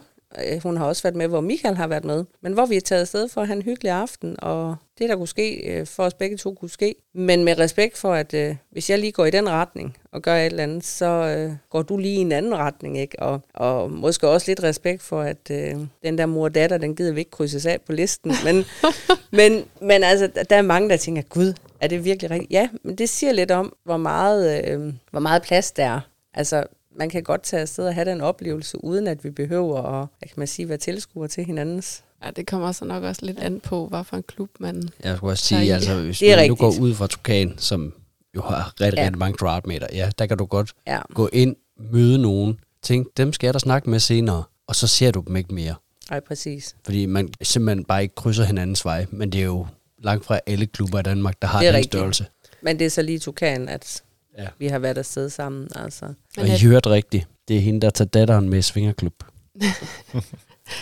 hun har også været med, hvor Michael har været med. Men hvor vi er taget afsted for at have en hyggelig aften, og det, der kunne ske, øh, for os begge to kunne ske. Men med respekt for, at øh, hvis jeg lige går i den retning og gør et eller andet, så øh, går du lige i en anden retning, ikke? Og, og måske også lidt respekt for, at øh, den der mor datter, den gider vi ikke krydses af på listen. Men, (laughs) men, men altså, der er mange, der tænker, gud, er det virkelig rigtigt? Ja, men det siger lidt om, hvor meget, øh, hvor meget plads der er. Altså, man kan godt tage afsted og have den oplevelse, uden at vi behøver at hvad kan man sige, være tilskuere til hinandens. Ja, det kommer så nok også lidt an på, hvad for en klub man Jeg skulle også sige, i. altså, hvis man nu går ud fra Tukan, som jo har rigtig, Ja. rigtig mange kvadratmeter, ja, der kan du godt Ja. gå ind, møde nogen, tænke, dem skal jeg da snakke med senere, og så ser du dem ikke mere. Ej, præcis. Fordi man simpelthen bare ikke krydser hinandens vej, men det er jo langt fra alle klubber i Danmark, der har Det er den rigtigt. størrelse. Men det er så lige Tukan, at Ja. vi har været afsted sammen. Altså. Men Og I hørte rigtigt. Det er hende, der tager datteren med i Svingerklub. (laughs)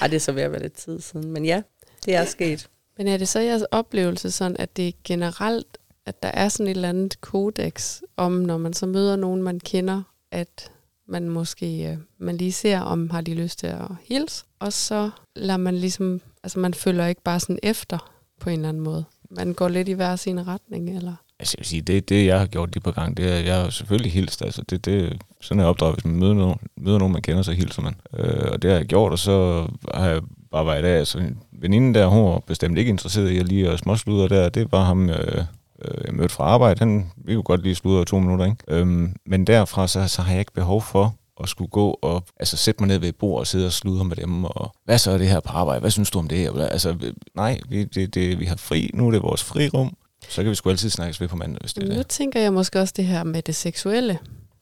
Ej, det er så ved at være lidt tid siden. Men ja, det er sket. Men er det så jeres oplevelse sådan, at det er generelt, at der er sådan et eller andet kodex om, når man så møder nogen, man kender, at man måske øh, man lige ser, om har de lyst til at hilse, og så lader man ligesom, altså man følger ikke bare sådan efter på en eller anden måde. Man går lidt i hver sin retning, eller? Altså, jeg vil sige, det, det jeg har gjort de par gange, det er, jeg har selvfølgelig hilst. Altså, det, det, sådan er jeg opdraget, hvis man møder nogen, møder nogen, man kender, så hilser man. Øh, og det har jeg gjort, og så har jeg bare været af. Altså, veninden der, hun var bestemt ikke interesseret i at lige at småsludre der. Det var ham, øh, øh, jeg mødte fra arbejde. Han vi kunne godt lige sludre i to minutter, ikke? Øhm, men derfra, så, så har jeg ikke behov for at skulle gå og altså, sætte mig ned ved et bord og sidde og sludre med dem, og hvad så er det her på arbejde? Hvad synes du om det? her? Altså, nej, vi, det, det, vi har fri, nu er det vores frirum, så kan vi sgu altid snakkes ved på mandag, hvis det er Nu tænker jeg måske også det her med det seksuelle,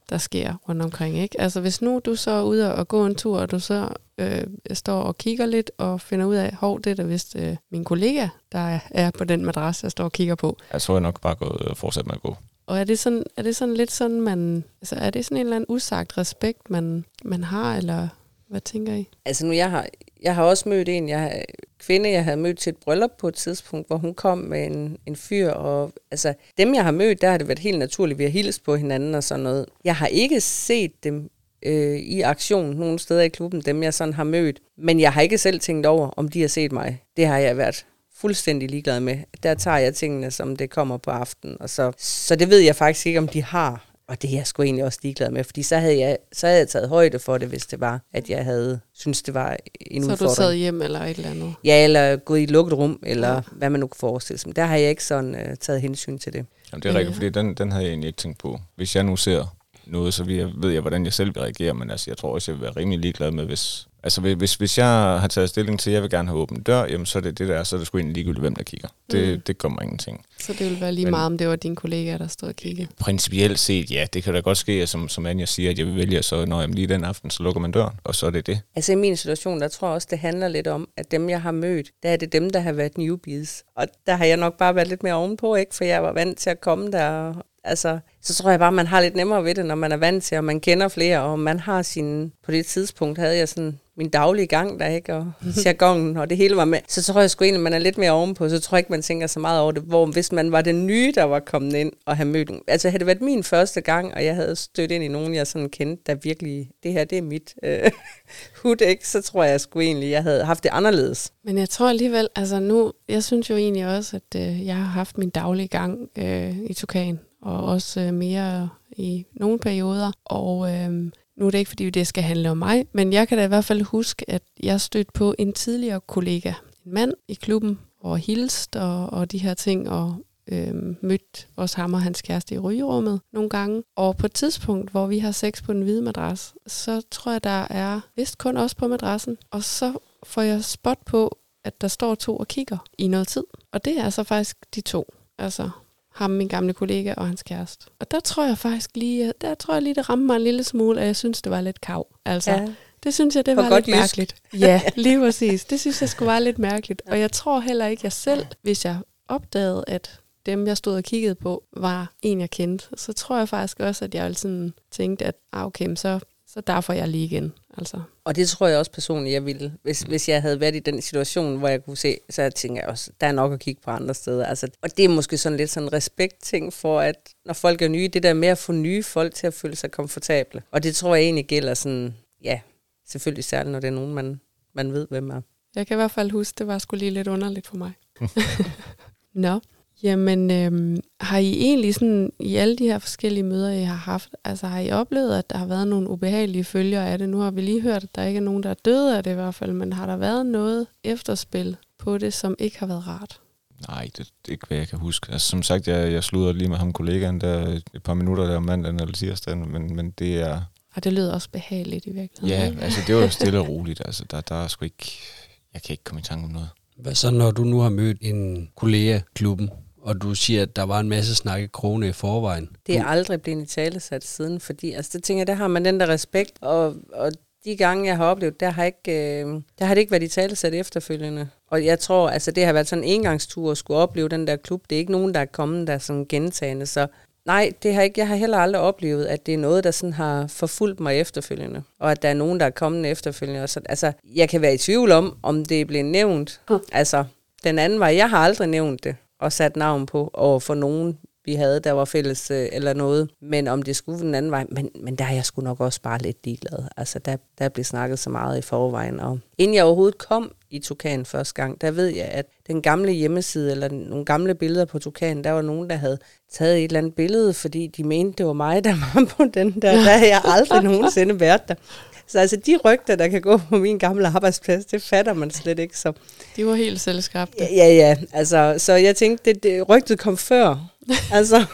der sker rundt omkring. Ikke? Altså hvis nu du så er ude og gå en tur, og du så øh, står og kigger lidt og finder ud af, hov, det er da vist øh, min kollega, der er, er på den madras, jeg står og kigger på. Jeg tror jeg nok bare gået og fortsat med at gå. Og er det sådan, er det sådan lidt sådan, man, altså er det sådan en eller anden usagt respekt, man, man har, eller hvad tænker I? Altså nu, jeg har, jeg har også mødt en jeg, kvinde, jeg havde mødt til et bryllup på et tidspunkt, hvor hun kom med en, en fyr, og altså dem, jeg har mødt, der har det været helt naturligt, vi har hilst på hinanden og sådan noget. Jeg har ikke set dem øh, i aktion nogle steder i klubben, dem jeg sådan har mødt, men jeg har ikke selv tænkt over, om de har set mig. Det har jeg været fuldstændig ligeglad med. Der tager jeg tingene, som det kommer på aftenen, og så, så det ved jeg faktisk ikke, om de har. Og det er jeg sgu egentlig også ligeglad med, fordi så havde, jeg, så havde jeg taget højde for det, hvis det var, at jeg havde synes det var en Så er du udfordring. taget hjem eller et eller andet? Ja, eller gået i et lukket rum, eller Ja. ja. hvad man nu kan forestille sig. Men der har jeg ikke sådan uh, taget hensyn til det. Jamen, det er Ja. rigtigt, fordi den, den havde jeg egentlig ikke tænkt på. Hvis jeg nu ser noget, så vil jeg, ved jeg, hvordan jeg selv vil reagere, men altså, jeg tror også, jeg vil være rimelig ligeglad med, hvis... Altså, hvis, hvis jeg har taget stilling til, at jeg vil gerne have åben dør, jamen, så er det det der, så er det sgu egentlig ligegyldigt, hvem der kigger. Det, Mm. det kommer ingenting. Så det ville være lige Men- meget, om det var din kollega, der stod og kiggede. Principielt set, ja, det kan da godt ske, at som, som Anja siger, at jeg vil vælge, så når jeg lige den aften, så lukker man døren, og så er det det. Altså i min situation, der tror jeg også, det handler lidt om, at dem, jeg har mødt, der er det dem, der har været newbies. Og der har jeg nok bare været lidt mere ovenpå, ikke? For jeg var vant til at komme der altså, så tror jeg bare, man har lidt nemmere ved det, når man er vant til, og man kender flere, og man har sin, på det tidspunkt havde jeg sådan min daglige gang der, ikke? Og (laughs) jargonen, og det hele var med. Så tror jeg sgu egentlig, man er lidt mere ovenpå, så tror jeg ikke, man tænker så meget over det. Hvor hvis man var den nye, der var kommet ind og havde mødt Altså havde det været min første gang, og jeg havde stødt ind i nogen, jeg sådan kendte, der virkelig, det her, det er mit øh, (laughs) hud, ikke? Så tror jeg sgu egentlig, jeg havde haft det anderledes. Men jeg tror alligevel, altså nu, jeg synes jo egentlig også, at øh, jeg har haft min daglige gang øh, i Tukan, og også øh, mere i nogle perioder. Og øh, nu er det ikke, fordi det skal handle om mig, men jeg kan da i hvert fald huske, at jeg stødte på en tidligere kollega, en mand i klubben, og hilst og, og de her ting, og øh, mødt også ham og hans kæreste i rygerummet nogle gange. Og på et tidspunkt, hvor vi har sex på den hvide madras, så tror jeg, der er vist kun os på madrassen. Og så får jeg spot på, at der står to og kigger i noget tid. Og det er så faktisk de to. Altså ham, min gamle kollega og hans kæreste. Og der tror jeg faktisk lige, der tror jeg lige, det ramte mig en lille smule, at jeg synes, det var lidt kav. Altså, ja. det synes jeg, det var lidt jysk. mærkeligt. Ja, (laughs) lige præcis. Det synes jeg skulle være lidt mærkeligt. Og jeg tror heller ikke, jeg selv, hvis jeg opdagede, at dem, jeg stod og kiggede på, var en, jeg kendte, så tror jeg faktisk også, at jeg sådan tænkte, at ah, okay, så så derfor jeg lige igen. Altså. Og det tror jeg også personligt, jeg ville. Hvis, hvis jeg havde været i den situation, hvor jeg kunne se, så jeg tænker jeg også, der er nok at kigge på andre steder. Altså, og det er måske sådan lidt sådan en respekt-ting for, at når folk er nye, det der med at få nye folk til at føle sig komfortable. Og det tror jeg egentlig gælder sådan, ja, selvfølgelig særligt, når det er nogen, man, man ved, hvem er. Jeg kan i hvert fald huske, det var sgu lige lidt underligt for mig. (laughs) Nå, Jamen, øhm, har I egentlig sådan, i alle de her forskellige møder, I har haft, altså har I oplevet, at der har været nogle ubehagelige følger af det? Nu har vi lige hørt, at der ikke er nogen, der er døde af det i hvert fald, men har der været noget efterspil på det, som ikke har været rart? Nej, det, er ikke, hvad jeg kan huske. Altså, som sagt, jeg, jeg slutter lige med ham kollegaen der et par minutter der om mandagen eller tirsdagen, men, men det er... Og det lyder også behageligt i virkeligheden. Ja, altså det var stille og roligt. Altså, der, der er sgu ikke... Jeg kan ikke komme i tanke om noget. Hvad så, når du nu har mødt en kollega klubben, og du siger, at der var en masse snakke krone i forvejen. Det er aldrig blevet i tale sat siden, fordi altså, det tænker jeg, der har man den der respekt, og, og de gange, jeg har oplevet, der har, ikke, øh, der har det ikke været i tale sat efterfølgende. Og jeg tror, altså det har været sådan en engangstur at skulle opleve den der klub. Det er ikke nogen, der er kommet der sådan gentagende. Så nej, det har ikke, jeg har heller aldrig oplevet, at det er noget, der sådan har forfulgt mig efterfølgende. Og at der er nogen, der er kommet efterfølgende. Og så, altså, jeg kan være i tvivl om, om det er blevet nævnt. Altså, den anden vej, jeg har aldrig nævnt det og sat navn på over for nogen, vi havde, der var fælles øh, eller noget. Men om det skulle den anden vej, men, men der er jeg sgu nok også bare lidt ligeglad. Altså, der, der blev snakket så meget i forvejen. Og inden jeg overhovedet kom i Tukan første gang, der ved jeg, at den gamle hjemmeside, eller nogle gamle billeder på Tukan, der var nogen, der havde taget et eller andet billede, fordi de mente, det var mig, der var på den der. (laughs) Der har jeg aldrig nogensinde været der. Så altså de rygter, der kan gå på min gamle arbejdsplads, det fatter man slet ikke. Så. De var helt selvskabte. Ja, ja, ja. Altså, så jeg tænkte, det, det, rygtet kom før. (laughs) altså.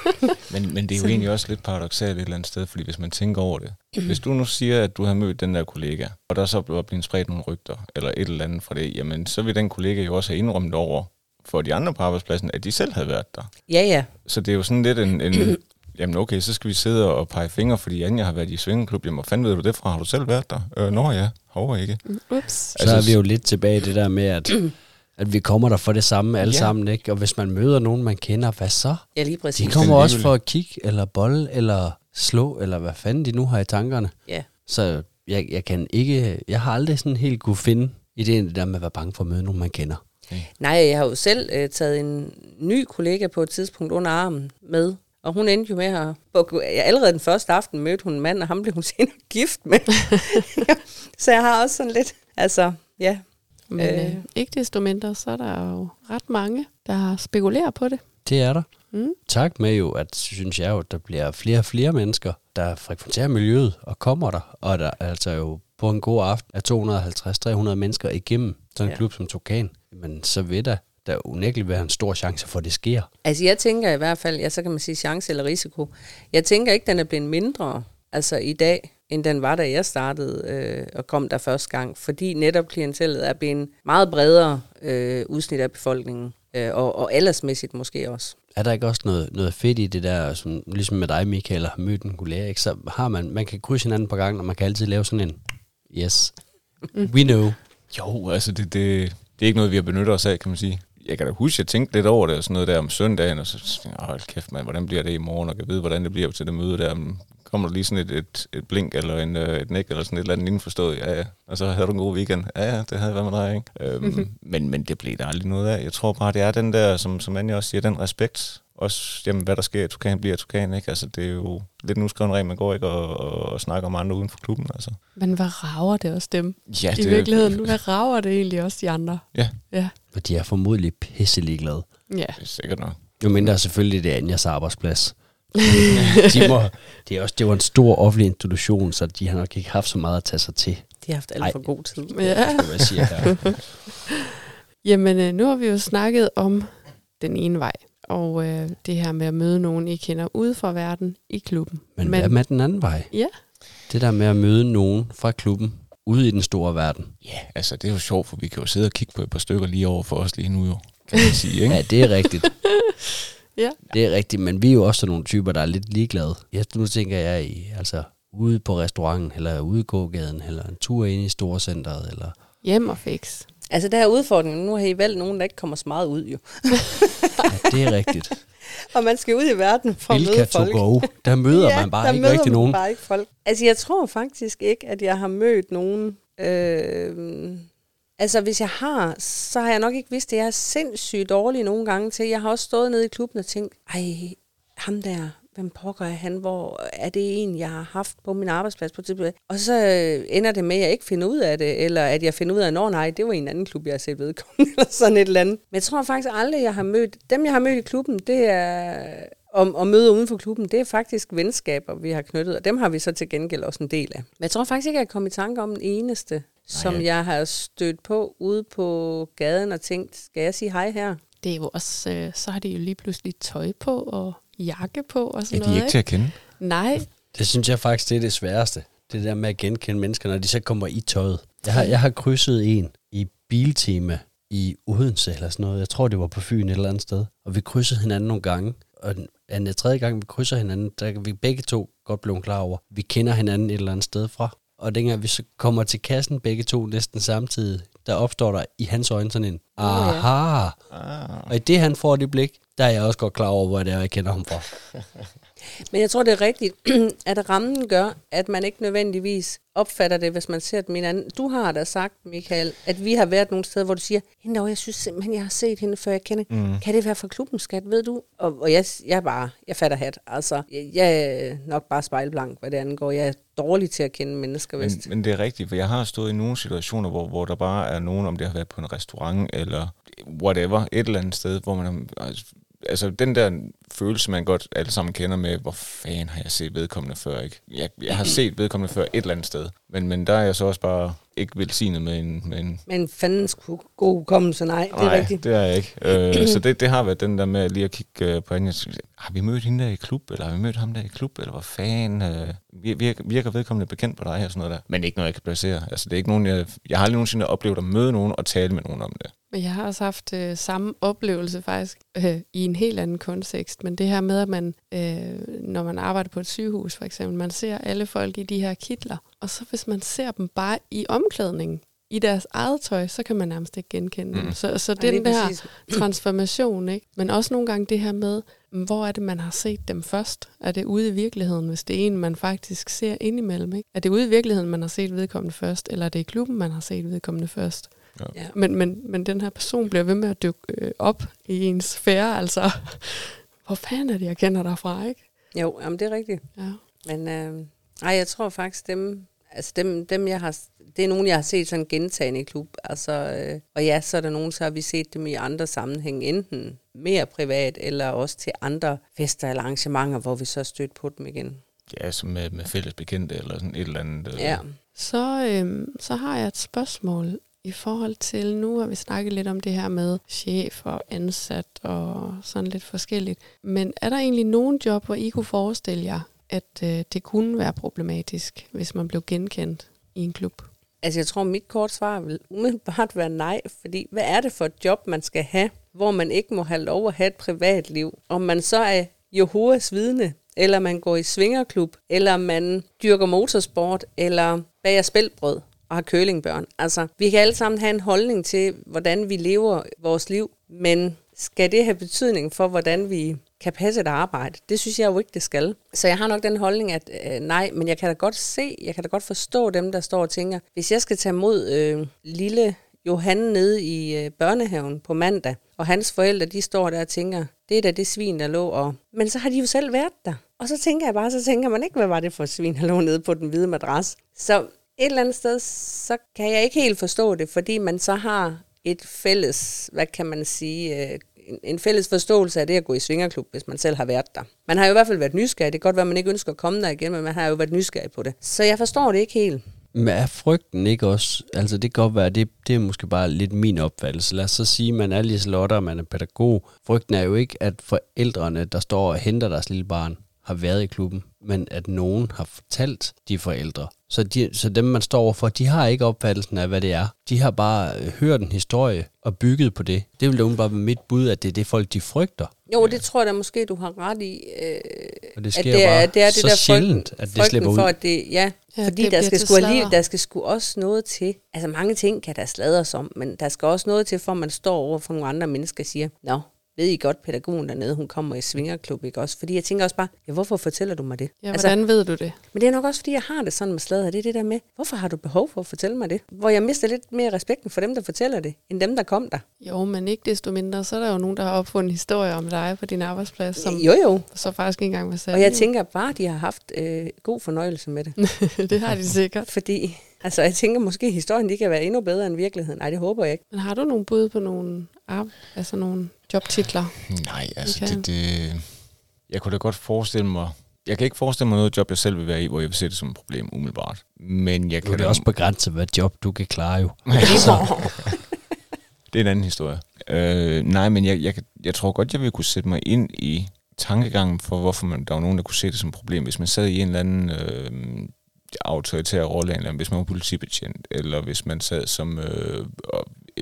men, men det er jo egentlig også lidt paradoxalt et eller andet sted, fordi hvis man tænker over det. Hvis du nu siger, at du har mødt den der kollega, og der så bliver blevet spredt nogle rygter, eller et eller andet fra det, jamen så vil den kollega jo også have indrømmet over for de andre på arbejdspladsen, at de selv havde været der. Ja, ja. Så det er jo sådan lidt en, en jamen okay, så skal vi sidde og pege fingre, fordi Anja har været i svingeklub. Jamen, hvor fanden ved du det fra? Har du selv været der? Øh, nå ja, håber ikke. Ups. Altså, så er vi jo lidt tilbage i det der med, at, at vi kommer der for det samme alle ja. sammen, ikke? Og hvis man møder nogen, man kender, hvad så? Ja, lige præcis. De kommer også for at kigge, eller bolle, eller slå, eller hvad fanden de nu har i tankerne. Ja. Så jeg, jeg kan ikke, jeg har aldrig sådan helt kunne finde ideen det der med at være bange for at møde nogen, man kender. Okay. Nej, jeg har jo selv øh, taget en ny kollega på et tidspunkt under armen med, og hun endte jo med at... Allerede den første aften mødte hun en mand, og ham blev hun (laughs) senere gift med. (laughs) så jeg har også sådan lidt... Altså, ja. Men øh, øh, ikke desto mindre, så er der jo ret mange, der spekulerer på det. Det er der. Mm. Tak med jo, at synes jeg jo, at der bliver flere og flere mennesker, der frekventerer miljøet og kommer der. Og der altså jo på en god aften er 250-300 mennesker igennem sådan en ja. klub som Tokan. Men så vil der der unægteligt være en stor chance for, at det sker. Altså jeg tænker i hvert fald, ja, så kan man sige chance eller risiko. Jeg tænker ikke, den er blevet mindre altså i dag, end den var, da jeg startede øh, og kom der første gang, fordi netop klientellet er blevet meget bredere øh, udsnit af befolkningen, øh, og, og aldersmæssigt måske også. Er der ikke også noget, noget fedt i det der, som, ligesom med dig, Michael, har mødt en kollega, ikke? så har man, man kan krydse hinanden på gang, og man kan altid lave sådan en, yes, we know. Jo, altså det, det, det er ikke noget, vi har benyttet os af, kan man sige jeg kan da huske, at jeg tænkte lidt over det og sådan noget der om søndagen, og så tænkte jeg, hold kæft mand, hvordan bliver det i morgen, og jeg ved, hvordan det bliver til det møde der. Kommer der lige sådan et, et, et blink eller en, øh, et næk eller sådan et eller andet indforstået, ja ja, og så havde du en god weekend. Ja ja, det havde været med dig, ikke? Øhm, (laughs) men, men det blev der aldrig noget af. Jeg tror bare, det er den der, som, som Anja også siger, den respekt, også, jamen, hvad der sker, at kan bliver, at kan, ikke? Altså, det er jo lidt nu skrevet regel, man går ikke og, og, og, snakker om andre uden for klubben, altså. Men hvad rager det også dem? Ja, I det, virkeligheden, hvad rager det egentlig også de andre? Ja. Ja. Og de er formodentlig pisselig glade. Ja. Det er sikkert nok. Jo mindre selvfølgelig det er Anjas arbejdsplads. (laughs) de må, det, er også, det var en stor offentlig institution, så de har nok ikke haft så meget at tage sig til. De har haft alt for god tid. Ja. Skal jeg sige her. (laughs) Jamen, øh, nu har vi jo snakket om den ene vej, og øh, det her med at møde nogen, I kender ude fra verden i klubben. Men, Men hvad med den anden vej? Ja. Det der med at møde nogen fra klubben ude i den store verden. Ja, altså det er jo sjovt, for vi kan jo sidde og kigge på et par stykker lige over for os lige nu jo, kan man sige, ikke? (laughs) Ja, det er rigtigt. (laughs) Ja. Det er rigtigt, men vi er jo også sådan nogle typer, der er lidt ligeglade. Jeg, nu tænker jeg i, altså ude på restauranten, eller ude i gågaden, eller en tur ind i storcenteret, eller... Hjem og fix. Altså, der er udfordringen. Nu har I valgt nogen, der ikke kommer så meget ud, jo. (laughs) Ja, det er rigtigt. (laughs) Og man skal ud i verden for at Bilka møde folk. go. Der møder ja, man bare der ikke møder rigtig man nogen. Bare ikke folk. Altså, jeg tror faktisk ikke, at jeg har mødt nogen... Øh, altså, hvis jeg har, så har jeg nok ikke vidst det. Jeg er sindssygt dårlig nogle gange til. Jeg har også stået nede i klubben og tænkt, ej, ham der, hvem pokker er han? Hvor er det en, jeg har haft på min arbejdsplads på tidspunkt? Og så øh, ender det med, at jeg ikke finder ud af det, eller at jeg finder ud af, at nej, det var en anden klub, jeg har set vedkommende, (laughs) eller sådan et eller andet. Men jeg tror faktisk aldrig, jeg har mødt... Dem, jeg har mødt i klubben, det er om, og møder uden for klubben, det er faktisk venskaber, vi har knyttet, og dem har vi så til gengæld også en del af. Men jeg tror faktisk ikke, at jeg kom i tanke om den eneste, som jeg- jeg har stødt på ude på gaden og tænkt, skal jeg sige hej her? Det er jo også, øh, så har de jo lige pludselig tøj på og jakke på og sådan de er noget. ikke til at kende. Nej, Det synes jeg faktisk, det er det sværeste. Det der med at genkende mennesker, når de så kommer i tøjet. Jeg har, jeg har krydset en i biltema i Odense eller sådan noget. Jeg tror, det var på Fyn et eller andet sted. Og vi krydsede hinanden nogle gange. Og den anden tredje gang, vi krydser hinanden, der kan vi begge to godt blive klar over. Vi kender hinanden et eller andet sted fra. Og dengang vi så kommer til kassen begge to næsten samtidig, der opstår der i hans øjne sådan en, ja. aha. Ah. Og i det, han får det blik, der er jeg også godt klar over, hvor det er, jeg kender ham fra. (laughs) Men jeg tror, det er rigtigt, (clears throat) at rammen gør, at man ikke nødvendigvis opfatter det, hvis man ser dem i hinanden. Du har da sagt, Michael, at vi har været nogle steder, hvor du siger, hende jeg synes simpelthen, jeg har set hende, før jeg kender. Mm. Kan det være fra klubben, skat, ved du? Og, og jeg, jeg bare, jeg fatter hat. Altså, jeg, jeg er nok bare spejlblank, hvad det angår. Jeg er dårlig til at kende mennesker, Men, vist. men det er rigtigt, for jeg har stået i nogle situationer, hvor, hvor der bare er nogen, om det har været på en restaurant, eller whatever, et eller andet sted, hvor man... altså, Altså, den der følelse, man godt alle sammen kender med, hvor fanden har jeg set vedkommende før, ikke? Jeg, jeg har set vedkommende før et eller andet sted, men, men der er jeg så også bare ikke velsignet med en... Med en Men fandens god hukommelse, nej, det er Nej, rigtigt. det er jeg ikke. Øh, så det, det har været den der med lige at kigge øh, på hende. Har vi mødt hende der i klub, eller har vi mødt ham der i klub, eller hvad fanden? Øh, vir- virker, virker vedkommende bekendt på dig og sådan noget der? Men ikke noget, jeg kan placere. Altså, det er ikke nogen, jeg, jeg har aldrig nogensinde oplevet at møde nogen og tale med nogen om det. Men jeg har også haft øh, samme oplevelse faktisk øh, i en helt anden kontekst. Men det her med, at man, øh, når man arbejder på et sygehus for eksempel, man ser alle folk i de her kitler, og så hvis man ser dem bare i omklædningen, i deres eget tøj, så kan man nærmest ikke genkende dem. Mm. Så, så Ja, den der præcis. (clears throat) transformation, ikke? men også nogle gange det her med, mm, hvor er det, man har set dem først? Er det ude i virkeligheden, hvis det er en, man faktisk ser indimellem? Ikke? Er det ude i virkeligheden, man har set vedkommende først, eller er det i klubben, man har set vedkommende først? Ja. Men, men, men den her person bliver ved med at dykke øh, op i ens sfære, altså, (laughs) hvor fanden er det, jeg kender dig fra, ikke? Jo, jamen, det er rigtigt. Ja. Men øh, ej, jeg tror faktisk, dem, altså dem, dem jeg har, det er nogen, jeg har set sådan gentagende i klub. Altså, øh, og ja, så er der nogen, så har vi set dem i andre sammenhæng, enten mere privat, eller også til andre fester eller arrangementer, hvor vi så stødt på dem igen. Ja, som med, med fælles bekendte eller sådan et eller andet. Øh, Ja. Så, øhm, så har jeg et spørgsmål i forhold til, nu har vi snakket lidt om det her med chef og ansat og sådan lidt forskelligt. Men er der egentlig nogen job, hvor I kunne forestille jer, at øh, det kunne være problematisk, hvis man blev genkendt i en klub? Altså, jeg tror, mit kort svar vil umiddelbart være nej, fordi hvad er det for et job, man skal have, hvor man ikke må have lov at have et privatliv? Om man så er Jehovas vidne, eller man går i svingerklub, eller man dyrker motorsport, eller bager spældbrød og har kølingbørn. Altså, vi kan alle sammen have en holdning til, hvordan vi lever vores liv, Men skal det have betydning for, hvordan vi kan passe et arbejde? Det synes jeg jo ikke, det skal. Så jeg har nok den holdning, at øh, nej, men jeg kan da godt se, jeg kan da godt forstå dem, der står og tænker, hvis jeg skal tage mod øh, lille Johan nede i øh, børnehaven på mandag, og hans forældre, de står der og tænker, det er da det svin, der lå og... Men så har de jo selv været der. Og så tænker jeg bare, så tænker man ikke, hvad var det for et svin, der lå nede på den hvide madras. Så et eller andet sted, så kan jeg ikke helt forstå det, fordi man så har et fælles, hvad kan man sige, øh, en- fælles forståelse af det at gå i svingerklub, hvis man selv har været der. Man har jo i hvert fald været nysgerrig. Det kan godt være, at man ikke ønsker at komme der igen, men man har jo været nysgerrig på det. Så jeg forstår det ikke helt. Men er frygten ikke også, altså det kan godt være, det, det er måske bare lidt min opfattelse. Lad os så sige, at man er lige slotter, og man er pædagog. Frygten er jo ikke, at forældrene, der står og henter deres lille barn, har været i klubben, men at nogen har fortalt de forældre. Så, de, så dem, man står overfor, de har ikke opfattelsen af, hvad det er. De har bare øh, hørt en historie og bygget på det. Det vil da bare være mit bud, at det er det folk, de frygter. Jo, det tror jeg da måske, du har ret i. Øh, Og det at sker det er, bare det er det så der sjældent, frygten, at det slipper ud. for, at det, ja, Ja, fordi det der skal, sgu alligevel, der skal sgu også noget til. Altså mange ting kan der sladres om, men der skal også noget til, for man står over for nogle andre mennesker og siger, Nå, ved I godt, pædagogen dernede, hun kommer i svingerklub, ikke også? Fordi jeg tænker også bare, ja, hvorfor fortæller du mig det? Ja, altså, hvordan ved du det? Men det er nok også, fordi jeg har det sådan med sladder. Det er det der med, hvorfor har du behov for at fortælle mig det? Hvor jeg mister lidt mere respekten for dem, der fortæller det, end dem, der kom der. Jo, men ikke desto mindre, så er der jo nogen, der har opfundet en historie om dig på din arbejdsplads, som Jo, jo. så faktisk ikke engang var sat. Og jeg tænker bare, de har haft øh, god fornøjelse med det. (laughs) det har de sikkert. Fordi, altså jeg tænker måske, at historien de kan være endnu bedre end virkeligheden. Nej, det håber jeg ikke. Men har du nogle bud på nogle, ar- altså nogle jobtitler? Nej, altså Okay. det, det... Jeg kunne da godt forestille mig... Jeg kan ikke forestille mig noget job, jeg selv vil være i, hvor jeg vil se det som et problem umiddelbart. Men jeg Nu kan er det da- også begrænset, hvad job du kan klare jo. (laughs) (laughs) Det er en anden historie. Øh, nej, men jeg, jeg, jeg tror godt, jeg vil kunne sætte mig ind i tankegangen for, hvorfor man, der var nogen, der kunne se det som et problem. Hvis man sad i en eller anden øh, autoritær rolle, eller hvis man var politibetjent, eller hvis man sad som øh,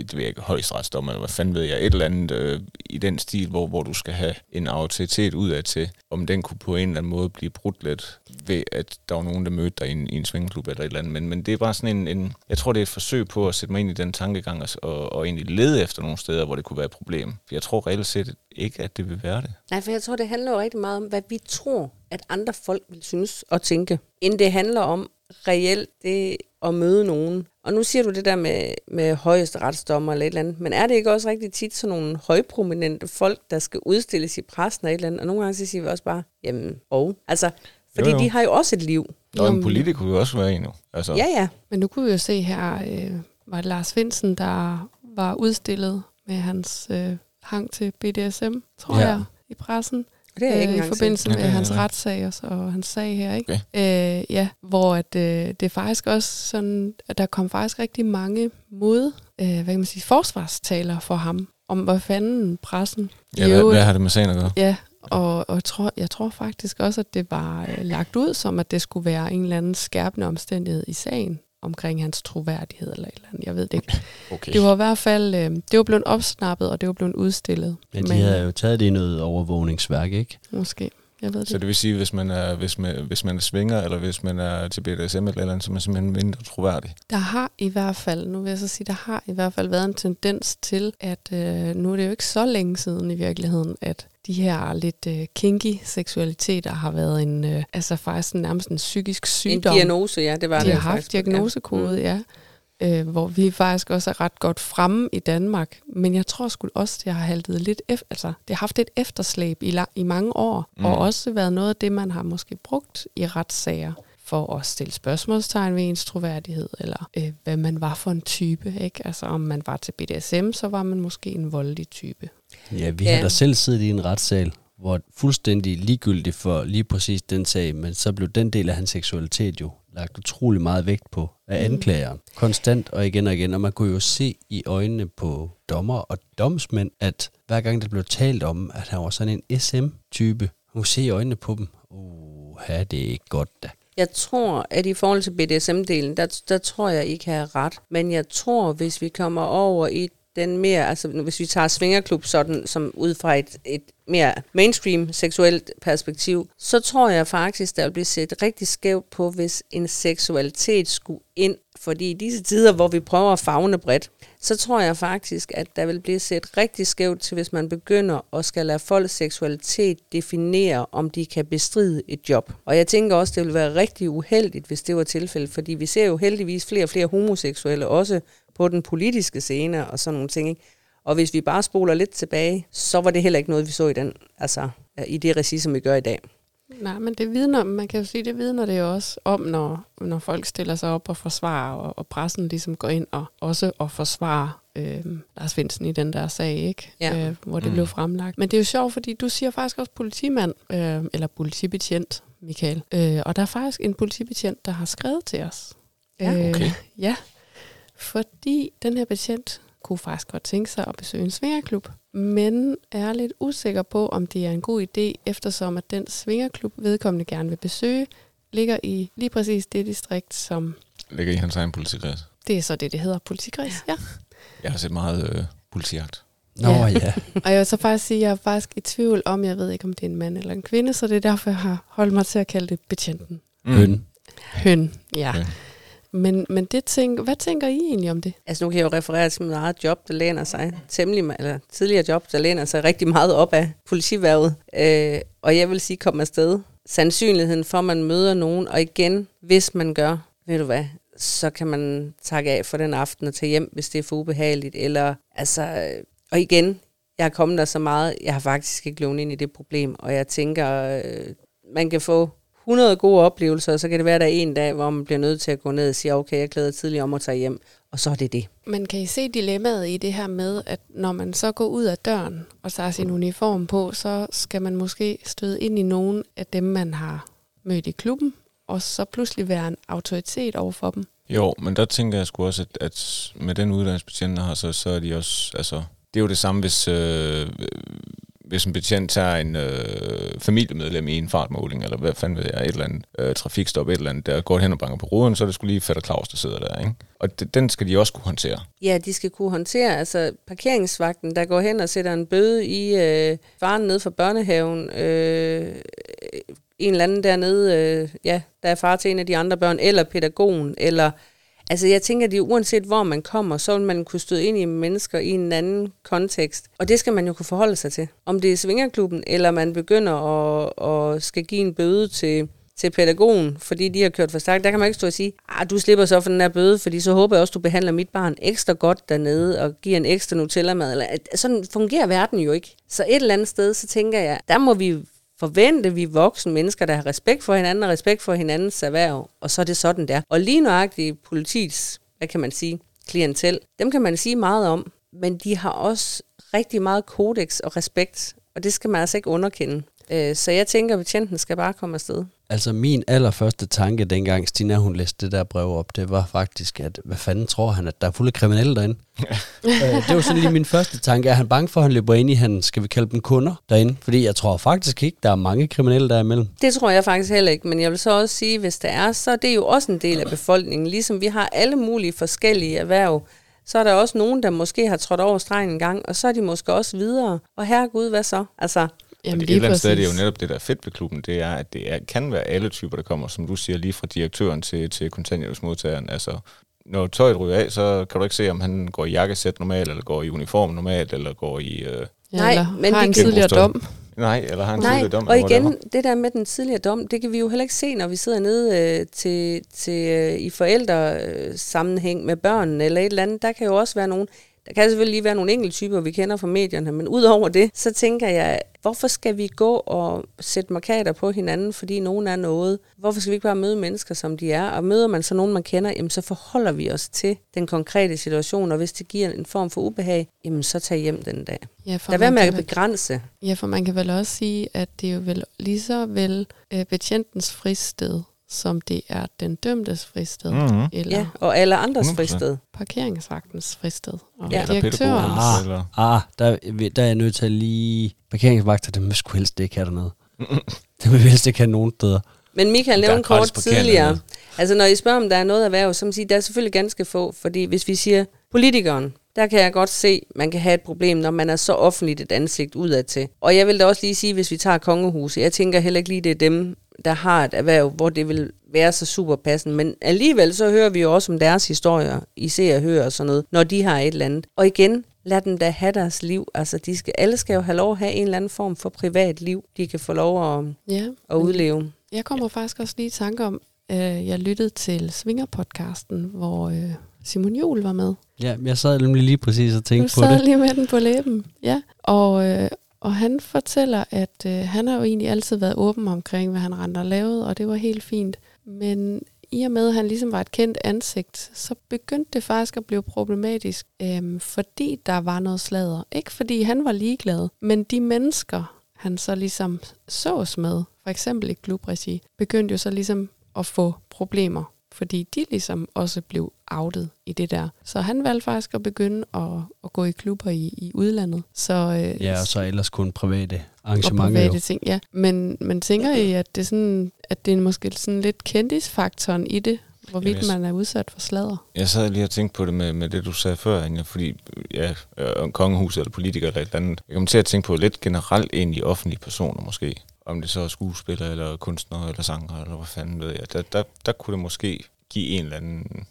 det ved jeg ikke, højstretsdommer, eller hvad fanden ved jeg, et eller andet øh, i den stil, hvor, hvor du skal have en autoritet udad til, om den kunne på en eller anden måde blive brudt lidt ved, at der var nogen, der mødte dig i en, i en svingeklub eller et eller andet. Men, men det er bare sådan en, en, jeg tror, det er et forsøg på at sætte mig ind i den tankegang og, og, og egentlig lede efter nogle steder, hvor det kunne være et problem. For jeg tror reelt set ikke, at det vil være det. Nej, for jeg tror, det handler jo rigtig meget om, hvad vi tror, at andre folk vil synes og tænke, end det handler om reelt det at møde nogen. Og nu siger du det der med, med højeste retsdommer eller et eller andet, men er det ikke også rigtig tit sådan nogle højprominente folk, der skal udstilles i pressen og et eller andet, og nogle gange så siger vi også bare, jamen, og. Altså, fordi Jo, jo. de har jo også et liv. Og en Jo, politiker kunne jo også være en nu. Altså, Ja, ja. Men nu kunne vi jo se her, øh, var det Lars Finsen, der var udstillet med hans øh, hang til BDSM, tror Ja. jeg, i pressen. Det er øh, I forbindelse med Ja, er hans jeg. retssag og, så- og hans sag her, ikke? Øh, ja, hvor at, øh, det er faktisk også sådan, at der kom faktisk rigtig mange mod, øh, hvad kan man sige, forsvarstaler for ham, om hvad fanden pressen ja hvad, hvad har det med sagen at gøre? Ja, og, og jeg, tror, jeg tror faktisk også, at det var øh, lagt ud som, at det skulle være en eller anden skærpende omstændighed i sagen omkring hans troværdighed eller et eller andet. Jeg ved det ikke. Okay. Det var i hvert fald, øh, det var blevet opsnappet, og det var blevet udstillet. Men de havde jo taget det i noget overvågningsværk, ikke? Måske. Jeg ved det. Så det vil sige, hvis man er, hvis man, hvis man er svinger, eller hvis man er til BDSM eller andet, så er man simpelthen mindre troværdig. Der har i hvert fald, nu vil jeg så sige, der har i hvert fald været en tendens til, at øh, nu er det jo ikke så længe siden i virkeligheden, at de her lidt øh, kinky seksualiteter har været en, øh, altså faktisk en, nærmest en psykisk En sygdom. diagnose, ja, det var de det har jo haft faktisk. diagnosekode, ja. Øh, hvor vi faktisk også er ret godt fremme i Danmark. Men jeg tror sgu også, det har haltet lidt efter, altså det har haft et efterslæb i, la- i mange år. Mm. og også været noget af det, man har måske brugt i retssager for at stille spørgsmålstegn ved ens troværdighed, eller øh, hvad man var for en type. Ikke? Altså om man var til BDSM, så var man måske en voldelig type. Ja, vi Ja. har da selv siddet i en retssal, hvor fuldstændig ligegyldigt for lige præcis den sag, men så blev den del af hans seksualitet jo lagt utrolig meget vægt på af anklageren. Konstant og igen og igen, og man kunne jo se i øjnene på dommer og domsmænd, at hver gang der blev talt om, at han var sådan en SM-type, man kunne se i øjnene på dem, uh, ja, det er ikke godt da. Jeg tror, at i forhold til BDSM-delen, der, der tror jeg, I kan have ret. Men jeg tror, hvis vi kommer over i den mere, altså hvis vi tager svingerklub sådan, som ud fra et, et mere mainstream seksuelt perspektiv, så tror jeg faktisk, der vil blive set rigtig skævt på, hvis en seksualitet skulle ind. Fordi i disse tider, hvor vi prøver at fagne bredt, så tror jeg faktisk, at der vil blive set rigtig skævt til, hvis man begynder at skal lade folks seksualitet definere, om de kan bestride et job. Og jeg tænker også, det vil være rigtig uheldigt, hvis det var tilfældet, fordi vi ser jo heldigvis flere og flere homoseksuelle også på den politiske scene og sådan nogle ting. Ikke? Og hvis vi bare spoler lidt tilbage, så var det heller ikke noget, vi så i, den, altså, i det regi, som vi gør i dag. Nej, men det vidner, man kan jo sige, det vidner det jo også om, når, når folk stiller sig op og forsvarer, og, og pressen ligesom går ind og også og forsvarer øh, Lars Finsen i den der sag, ikke? Ja. Øh, hvor det Mm. blev fremlagt. Men det er jo sjovt, fordi du siger faktisk også politimand, øh, eller politibetjent, Michael. Øh, og der er faktisk en politibetjent, der har skrevet til os. Ja, okay. Øh, ja, fordi den her betjent kunne faktisk godt tænke sig at besøge en svingerklub, men er lidt usikker på, om det er en god idé, eftersom at den svingerklub, vedkommende gerne vil besøge, ligger i lige præcis det distrikt, som Ligger i hans egen politikreds. det er så det, det hedder politikreds. Ja. Jeg har set meget øh, politijagt. Nå Ja. ja. (laughs) Og jeg vil så faktisk sige, at jeg er faktisk i tvivl om, jeg ved ikke, om det er en mand eller en kvinde, så det er derfor, jeg har holdt mig til at kalde det betjenten. Høn. Høn, ja. Okay. Men, men det tænk, hvad tænker I egentlig om det? Altså nu kan jeg jo referere til mit eget job, der læner sig temmelig, eller tidligere job, der læner sig rigtig meget op af politiværvet. Øh, og jeg vil sige, kom afsted. Sandsynligheden for, at man møder nogen, og igen, hvis man gør, ved du hvad, så kan man takke af for den aften og tage hjem, hvis det er for ubehageligt. Eller, altså, øh, og igen, jeg er kommet der så meget, jeg har faktisk ikke løbet ind i det problem, og jeg tænker, øh, man kan få 100 gode oplevelser, og så kan det være, at der er en dag, hvor man bliver nødt til at gå ned og sige, okay, jeg glæder tidligt om at tage hjem, og så er det det. Men kan I se dilemmaet i det her med, at når man så går ud af døren og tager sin uniform på, så skal man måske støde ind i nogen af dem, man har mødt i klubben, og så pludselig være en autoritet over for dem. Jo, men der tænker jeg sgu også, at, at med den uddannelse, betjenten har, så, så er de også, altså, det er jo det samme, hvis, øh, hvis en betjent tager en øh, familiemedlem i en fartmåling, eller hvad fanden ved jeg, et eller andet øh, trafikstop, et eller andet, der går hen og banker på ruden, så er det skulle lige Fætter Claus, der sidder der, ikke? Og d- den skal de også kunne håndtere. Ja, de skal kunne håndtere, altså parkeringsvagten, der går hen og sætter en bøde i øh, faren ned for børnehaven, øh, en eller anden dernede, øh, ja, der er far til en af de andre børn, eller pædagogen, eller... Altså jeg tænker, det uanset hvor man kommer, så vil man kunne støde ind i mennesker i en anden kontekst. Og det skal man jo kunne forholde sig til. Om det er svingerklubben, eller man begynder at, at skal give en bøde til, til pædagogen, fordi de har kørt for stærkt, der kan man ikke stå og sige, ah, du slipper så for den der bøde, fordi så håber jeg også, du behandler mit barn ekstra godt dernede, og giver en ekstra Nutella-mad. Eller, sådan fungerer verden jo ikke. Så et eller andet sted, så tænker jeg, der må vi forvente, vi voksne mennesker, der har respekt for hinanden og respekt for hinandens erhverv, og så er det sådan der. Og lige nøjagtigt politiets, hvad kan man sige, klientel, dem kan man sige meget om, men de har også rigtig meget kodex og respekt, og det skal man altså ikke underkende. Øh, så jeg tænker, at betjenten skal bare komme afsted. Altså min allerførste tanke, dengang Stina hun læste det der brev op, det var faktisk, at hvad fanden tror han, at der er fulde kriminelle derinde? øh, det var sådan lige min første tanke. Er han bange for, at han løber ind i han, skal vi kalde dem kunder derinde? Fordi jeg tror faktisk ikke, der er mange kriminelle der imellem. Det tror jeg faktisk heller ikke, men jeg vil så også sige, hvis der er, så er det jo også en del af befolkningen. Ligesom vi har alle mulige forskellige erhverv, så er der også nogen, der måske har trådt over stregen en gang, og så er de måske også videre. Og herregud, hvad så? Altså, Jamen, og det, et eller andet sted er det jo netop det, der er fedt ved klubben, det er, at det er, kan være alle typer, der kommer, som du siger, lige fra direktøren til, til kontanthjælpsmodtageren. Altså, når tøjet ryger af, så kan du ikke se, om han går i jakkesæt normalt, eller går i uniform normalt, eller går i... Øh, Ja, Nej, eller men har en tidligere dom. nej, eller har han Nej, tidligere dom, og igen, whatever. det der med den tidligere dom, det kan vi jo heller ikke se, når vi sidder nede øh, til, til, øh, i forældresammenhæng sammenhæng med børnene eller et eller andet. Der kan jo også være nogen, der kan selvfølgelig lige være nogle enkelte typer, vi kender fra medierne, men udover det, så tænker jeg, hvorfor skal vi gå og sætte markader på hinanden, fordi nogen er noget? Hvorfor skal vi ikke bare møde mennesker, som de er? Og møder man så nogen, man kender, jamen så forholder vi os til den konkrete situation, og hvis det giver en form for ubehag, jamen så tag hjem den dag. Ja, for Lad være med at begrænse. Ja, for man kan vel også sige, at det er jo vel lige så vel øh, betjentens fristed, som det er den dømtes fristed, Mhm. eller Ja, og alle andres 100%. fristed. parkeringsvagtens fristed, og Ja. direktørens. Ah. eller... Ah, der, der er jeg nødt til at lige... Parkeringsvagter, dem vil sgu helst ikke have dernede. (laughs) dem vil vi helst ikke have nogen steder. Men Michael nævnte kort tidligere, altså når I spørger, om der er noget erhverv, så må sige, der er selvfølgelig ganske få, fordi hvis vi siger politikeren, der kan jeg godt se, man kan have et problem, når man er så offentligt et ansigt udad til. Og jeg vil da også lige sige, hvis vi tager kongehuset, jeg tænker heller ikke lige, det er dem, der har et erhverv, hvor det vil være så super passende. Men alligevel så hører vi jo også om deres historier, I ser og hører og sådan noget, når de har et eller andet. Og igen, lad dem da have deres liv. Altså, de skal, alle skal jo have lov at have en eller anden form for privat liv, de kan få lov at, Ja, at udleve. Jeg kommer faktisk også lige i tanke om, øh, jeg lyttede til Svinger-podcasten, hvor øh, Simon Jul var med. Ja, men jeg sad nemlig lige præcis og Du tænkte på sad det. lige med den på læben. Ja, og, øh, og han fortæller, at øh, han har jo egentlig altid været åben omkring, hvad han rent har lavet, og det var helt fint. Men i og med, at han ligesom var et kendt ansigt, så begyndte det faktisk at blive problematisk, øhm, fordi der var noget sladder. Ikke fordi han var ligeglad, men de mennesker, han så ligesom sås med, for eksempel i klubregi, begyndte jo så ligesom at få problemer, fordi de ligesom også blev outet i det der. Så han valgte faktisk at begynde at, at gå i klubber i, i udlandet. Så, øh, Ja, og så ellers kun private og arrangementer private jo. ting, ja. Men, men tænker I, at det, er sådan, at det er måske sådan lidt kendisfaktoren i det, hvorvidt jeg- man er udsat for sladder? Jeg sad lige og tænkte på det med, med det, du sagde før, Anja, fordi ja, øh, om kongehuset eller politikere eller et eller andet. Jeg kom til at tænke på lidt generelt egentlig offentlige personer måske. Om det så er skuespillere eller kunstnere eller sanger eller hvad fanden ved jeg. Der, der, der kunne det måske give en eller anden...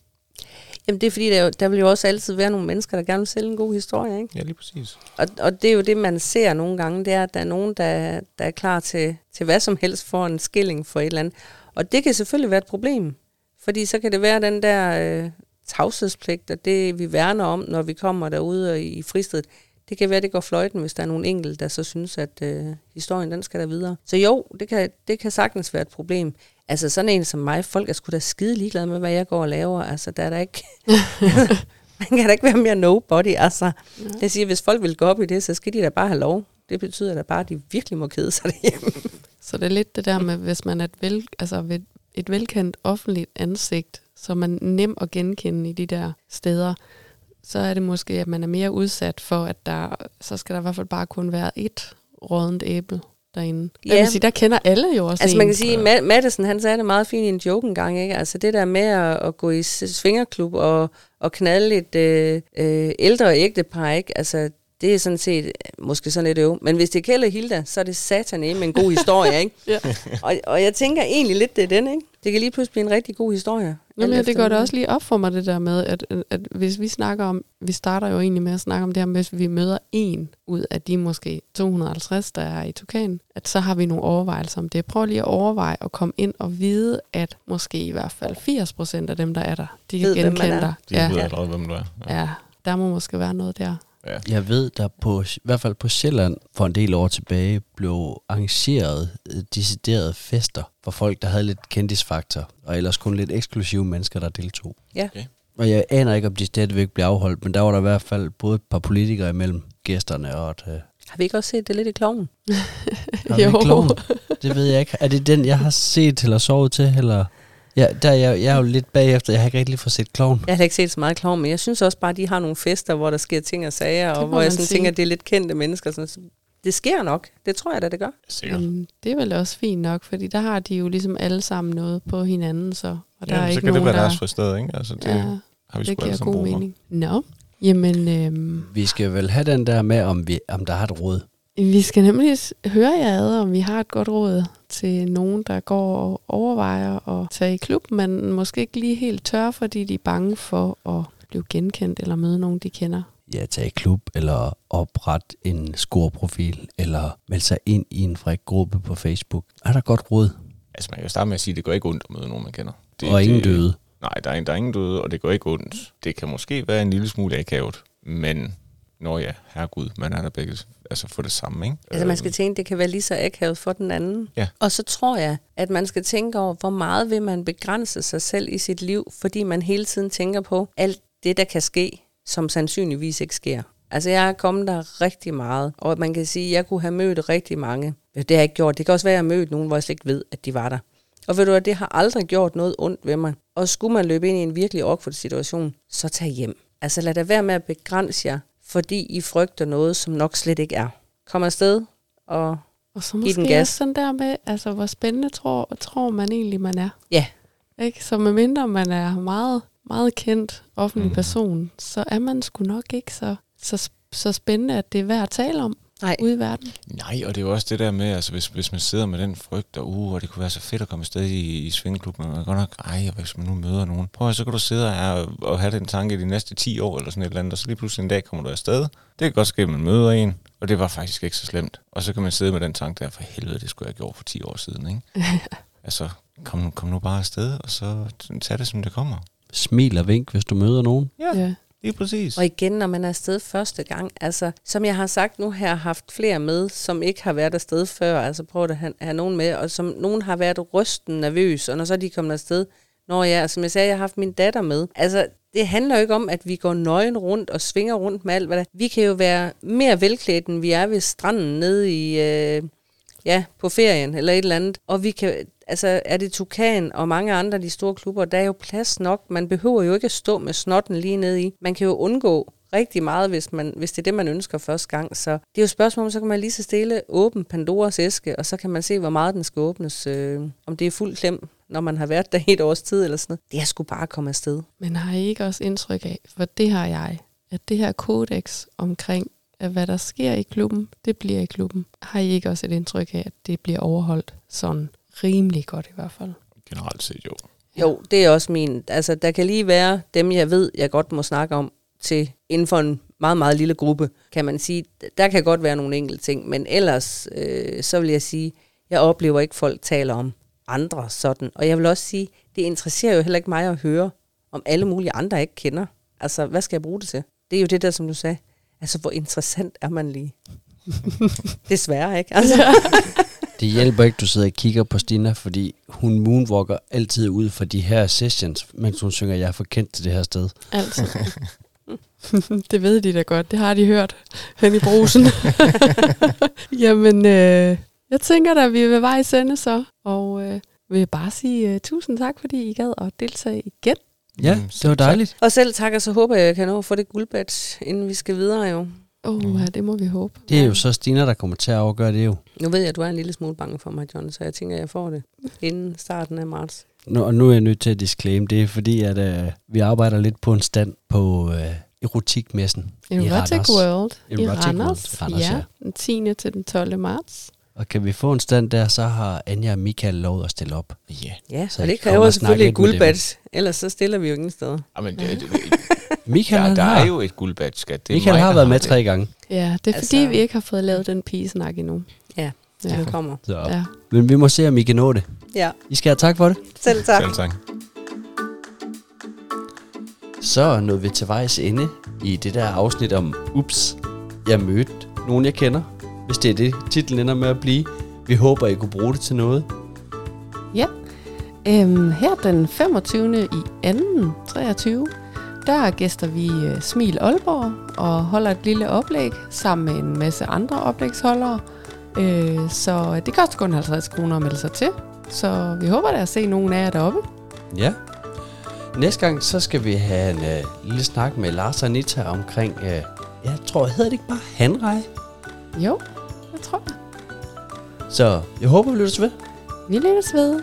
Jamen det er fordi, der, der vil jo også altid være nogle mennesker, der gerne vil sælge en god historie, ikke? Ja, lige præcis. Og, og det er jo det, man ser nogle gange, det er, at der er nogen, der, der er klar til, til hvad som helst for en skilling for et eller andet. Og det kan selvfølgelig være et problem, fordi så kan det være den der øh, tavshedspligt, og det vi værner om, når vi kommer derude i fristedet. Det kan være, det går fløjten, hvis der er nogle enkelte, der så synes, at øh, historien den skal der videre. Så jo, det kan, det kan sagtens være et problem. Altså sådan en som mig, folk er sgu da skide ligeglade med, hvad jeg går og laver. Altså der er der ikke... (laughs) Man kan da ikke være mere nobody, altså. Ja. Jeg siger, hvis folk vil gå op i det, så skal de da bare have lov. Det betyder da bare, at de virkelig må kede sig derhjemme. Så det er lidt det der med, hvis man er et, vel, altså et velkendt offentligt ansigt, så man nem at genkende i de der steder, så er det måske, at man er mere udsat for, at der, så skal der i hvert fald bare kun være ét rådent æble derinde. Ja. Jeg vil sige, der kender alle jo også Altså en. man kan sige, at Madison han sagde det meget fint i en joke engang, ikke? Altså det der med at, at gå i svingerklub og, og knalde et øh, øh, ældre ægtepar, ikke? Altså det er sådan set måske sådan lidt øv. Men hvis det er Kjell og Hilda, så er det satan med en god historie, ikke? (laughs) Ja. og, og jeg tænker egentlig lidt, det er den, ikke? Det kan lige pludselig blive en rigtig god historie. Nå, Alt men det går da også lige op for mig, det der med, at, at, hvis vi snakker om, vi starter jo egentlig med at snakke om det her hvis vi møder en ud af de måske 250, der er i Tukan, at så har vi nogle overvejelser om det. Prøv lige at overveje at komme ind og vide, at måske i hvert fald 80 procent af dem, der er der, de kan Ved, genkende er. dig. De Ja, ved allerede, hvem du er. ja, der må måske være noget der. Ja. Jeg ved, der på, i hvert fald på Sjælland for en del år tilbage blev arrangeret øh, deciderede fester for folk, der havde lidt kendisfaktor, og ellers kun lidt eksklusive mennesker, der deltog. Ja. Okay. Og jeg aner ikke, om de stadigvæk bliver afholdt, men der var der i hvert fald både et par politikere imellem gæsterne og et... Øh, Har vi ikke også set det lidt i kloven? (laughs) Jo. Det ved jeg ikke. Er det den, jeg har set eller sovet til, eller... Ja, der er jeg, jeg er jo lidt bagefter. Jeg har ikke rigtig fået set kloven. Jeg har ikke set så meget klovn, men jeg synes også bare, at de har nogle fester, hvor der sker ting og sager, Det og hvor jeg sådan sige. tænker, at det er lidt kendte mennesker. Sådan, så det sker nok. Det tror jeg da, det gør. Sikkert. Men det er vel også fint nok, fordi der har de jo ligesom alle sammen noget på hinanden, så, og der Ja, er så ikke kan det nogen, være der... deres fristed, ikke? Altså, det ja, har vi det giver god mening. Nå, jamen, øhm, Vi skal vel have den der med, om, vi, om der har et råd. Vi skal nemlig høre jer ad, om vi har et godt råd til nogen, der går og overvejer at tage i klub, men måske ikke lige helt tør, fordi de er bange for at blive genkendt eller møde nogen, de kender. Ja, tage i klub, eller oprette en scoreprofil, eller melde sig ind i en fræk gruppe på Facebook. Er der godt råd? Altså, man kan jo starte med at sige, at det går ikke ondt at møde nogen, man kender. Det, og ingen det, døde. Nej, der er, der er ingen døde, og det går ikke ondt. Det kan måske være en lille smule akavet, men når ja, herregud, man er der begge altså for det samme, ikke? Altså man skal tænke, det kan være lige så akavet for den anden. Ja. Og så tror jeg, at man skal tænke over, hvor meget vil man begrænse sig selv i sit liv, fordi man hele tiden tænker på alt det, der kan ske, som sandsynligvis ikke sker. Altså jeg er kommet der rigtig meget, og man kan sige, at jeg kunne have mødt rigtig mange. Det har jeg ikke gjort. Det kan også være, at jeg har mødt nogen, hvor jeg slet ikke ved, at de var der. Og ved du hvad, det har aldrig gjort noget ondt ved mig. Og skulle man løbe ind i en virkelig awkward situation, så tag hjem. Altså lad det være med at begrænse jer, fordi I frygter noget, som nok slet ikke er. Kom afsted, og Og så Giv måske den gas. sådan der med, altså hvor spændende tror, tror man egentlig, man er. ja, Ikke? Så medmindre man er meget meget kendt offentlig Mhm. person, så er man sgu nok ikke så, så, så spændende, at det er værd at tale om Nej. ude i verden. Nej, og det er jo også det der med, altså hvis, hvis man sidder med den frygt, og uh, og det kunne være så fedt at komme afsted i, i svingeklubben, og man godt nok, ej, hvis man nu møder nogen. Prøv at så kan du sidde og, og have den tanke de næste 10 år, eller sådan et eller andet, og så lige pludselig en dag kommer du afsted. Det kan godt ske, at man møder en, og det var faktisk ikke så slemt. Og så kan man sidde med den tanke der, for helvede, det skulle jeg have gjort for 10 år siden, ikke? (laughs) altså, kom, nu- kom nu bare afsted, og så tag det, som det kommer. Smil og vink, hvis du møder nogen. Ja, Ja lige præcis. Og igen, når man er afsted første gang, altså som jeg har sagt nu, har jeg haft flere med, som ikke har været afsted før, altså prøvet at have, have nogen med, og som nogen har været rysten nervøs, og når så de kommer afsted, når jeg, altså, som jeg sagde, jeg har haft min datter med. Altså, det handler jo ikke om, at vi går nøgen rundt og svinger rundt med alt, hvad der Vi kan jo være mere velklædt, end vi er ved stranden nede i, øh, ja, på ferien eller et eller andet. Og vi kan, altså er det Tukan og mange andre af de store klubber, der er jo plads nok. Man behøver jo ikke at stå med snotten lige nede i. Man kan jo undgå rigtig meget, hvis, man, hvis det er det, man ønsker første gang. Så det er jo et spørgsmål om, så kan man lige så stille åbne Pandoras æske, og så kan man se, hvor meget den skal åbnes. Øh, om det er fuld klem, når man har været der et års tid eller sådan noget. Det er sgu bare komme afsted. Men har I ikke også indtryk af, for det har jeg, at det her kodex omkring, at hvad der sker i klubben, det bliver i klubben. Har I ikke også et indtryk af, at det bliver overholdt sådan rimelig godt i hvert fald? Generelt set jo. Jo, det er også min. Altså, der kan lige være dem, jeg ved, jeg godt må snakke om til inden for en meget, meget lille gruppe, kan man sige. Der kan godt være nogle enkelte ting, men ellers, øh, så vil jeg sige, jeg oplever ikke, folk taler om andre sådan. Og jeg vil også sige, det interesserer jo heller ikke mig at høre om alle mulige andre, jeg ikke kender. Altså, hvad skal jeg bruge det til? Det er jo det der, som du sagde. Altså, hvor interessant er man lige? (laughs) Desværre ikke. Altså. (laughs) Det hjælper ikke, du sidder og kigger på Stina, fordi hun moonwalker altid ud for de her sessions, mens hun synger, jeg er for kendt til det her sted. Altså. (laughs) det ved de da godt. Det har de hørt hen i brusen. Jamen, øh, jeg tænker da, at vi er ved vej sende så. Og øh, vil bare sige uh, tusind tak, fordi I gad at deltage igen. Ja, Mm, det var selv tak. dejligt. Og selv tak, og så håber jeg, at jeg kan nå at få det guldbadge, inden vi skal videre jo. Åh, oh, ja, det må vi håbe. Det er jo så Stina, der kommer til at afgøre det jo. Nu ved jeg, at du er en lille smule bange for mig, John, så jeg tænker, at jeg får det inden starten af marts. Nu, og nu er jeg nødt til at disclaim, det er fordi, at øh, vi arbejder lidt på en stand på øh, erotikmessen Erotic Randers. World i Erotic Randers. World, Randers, ja, ja. den 10. til den 12. marts. Og kan vi få en stand der, så har Anja og Michael lov at stille op. Ja. Ja, Så og jeg det kræver selvfølgelig et guldbadge, ellers så stiller vi jo ingen steder. Jamen, det, det, (laughs) Michael, der, der har, er jo et guldbadge, skat. Det Michael mig, har været med det. tre gange. Ja, det er Altså- fordi, vi ikke har fået lavet den pigesnak endnu. Ja, Ja. det kommer. Så. ja. Men vi må se, om I kan nå det. Ja, I skal have tak for det. selv tak. Selv tak. Så nåede vi til vejs ende i det der afsnit om Ups, jeg mødte nogen, jeg kender. Hvis det er det, titlen ender med at blive. Vi håber, I kunne bruge det til noget. Ja. Øhm, her den 25. i 2. 23, der gæster vi øh, Smil Aalborg og holder et lille oplæg sammen med en masse andre oplægsholdere. Øh, så det koster kun 50 kroner at melde sig til. Så vi håber da at se nogen af jer deroppe. Ja. Næste gang, så skal vi have en uh, lille snak med Lars og Anita omkring, uh, jeg tror, hedder det ikke bare handrej? Jo, jeg tror jeg. Så jeg håber, vi lyttes ved. Vi lyttes ved.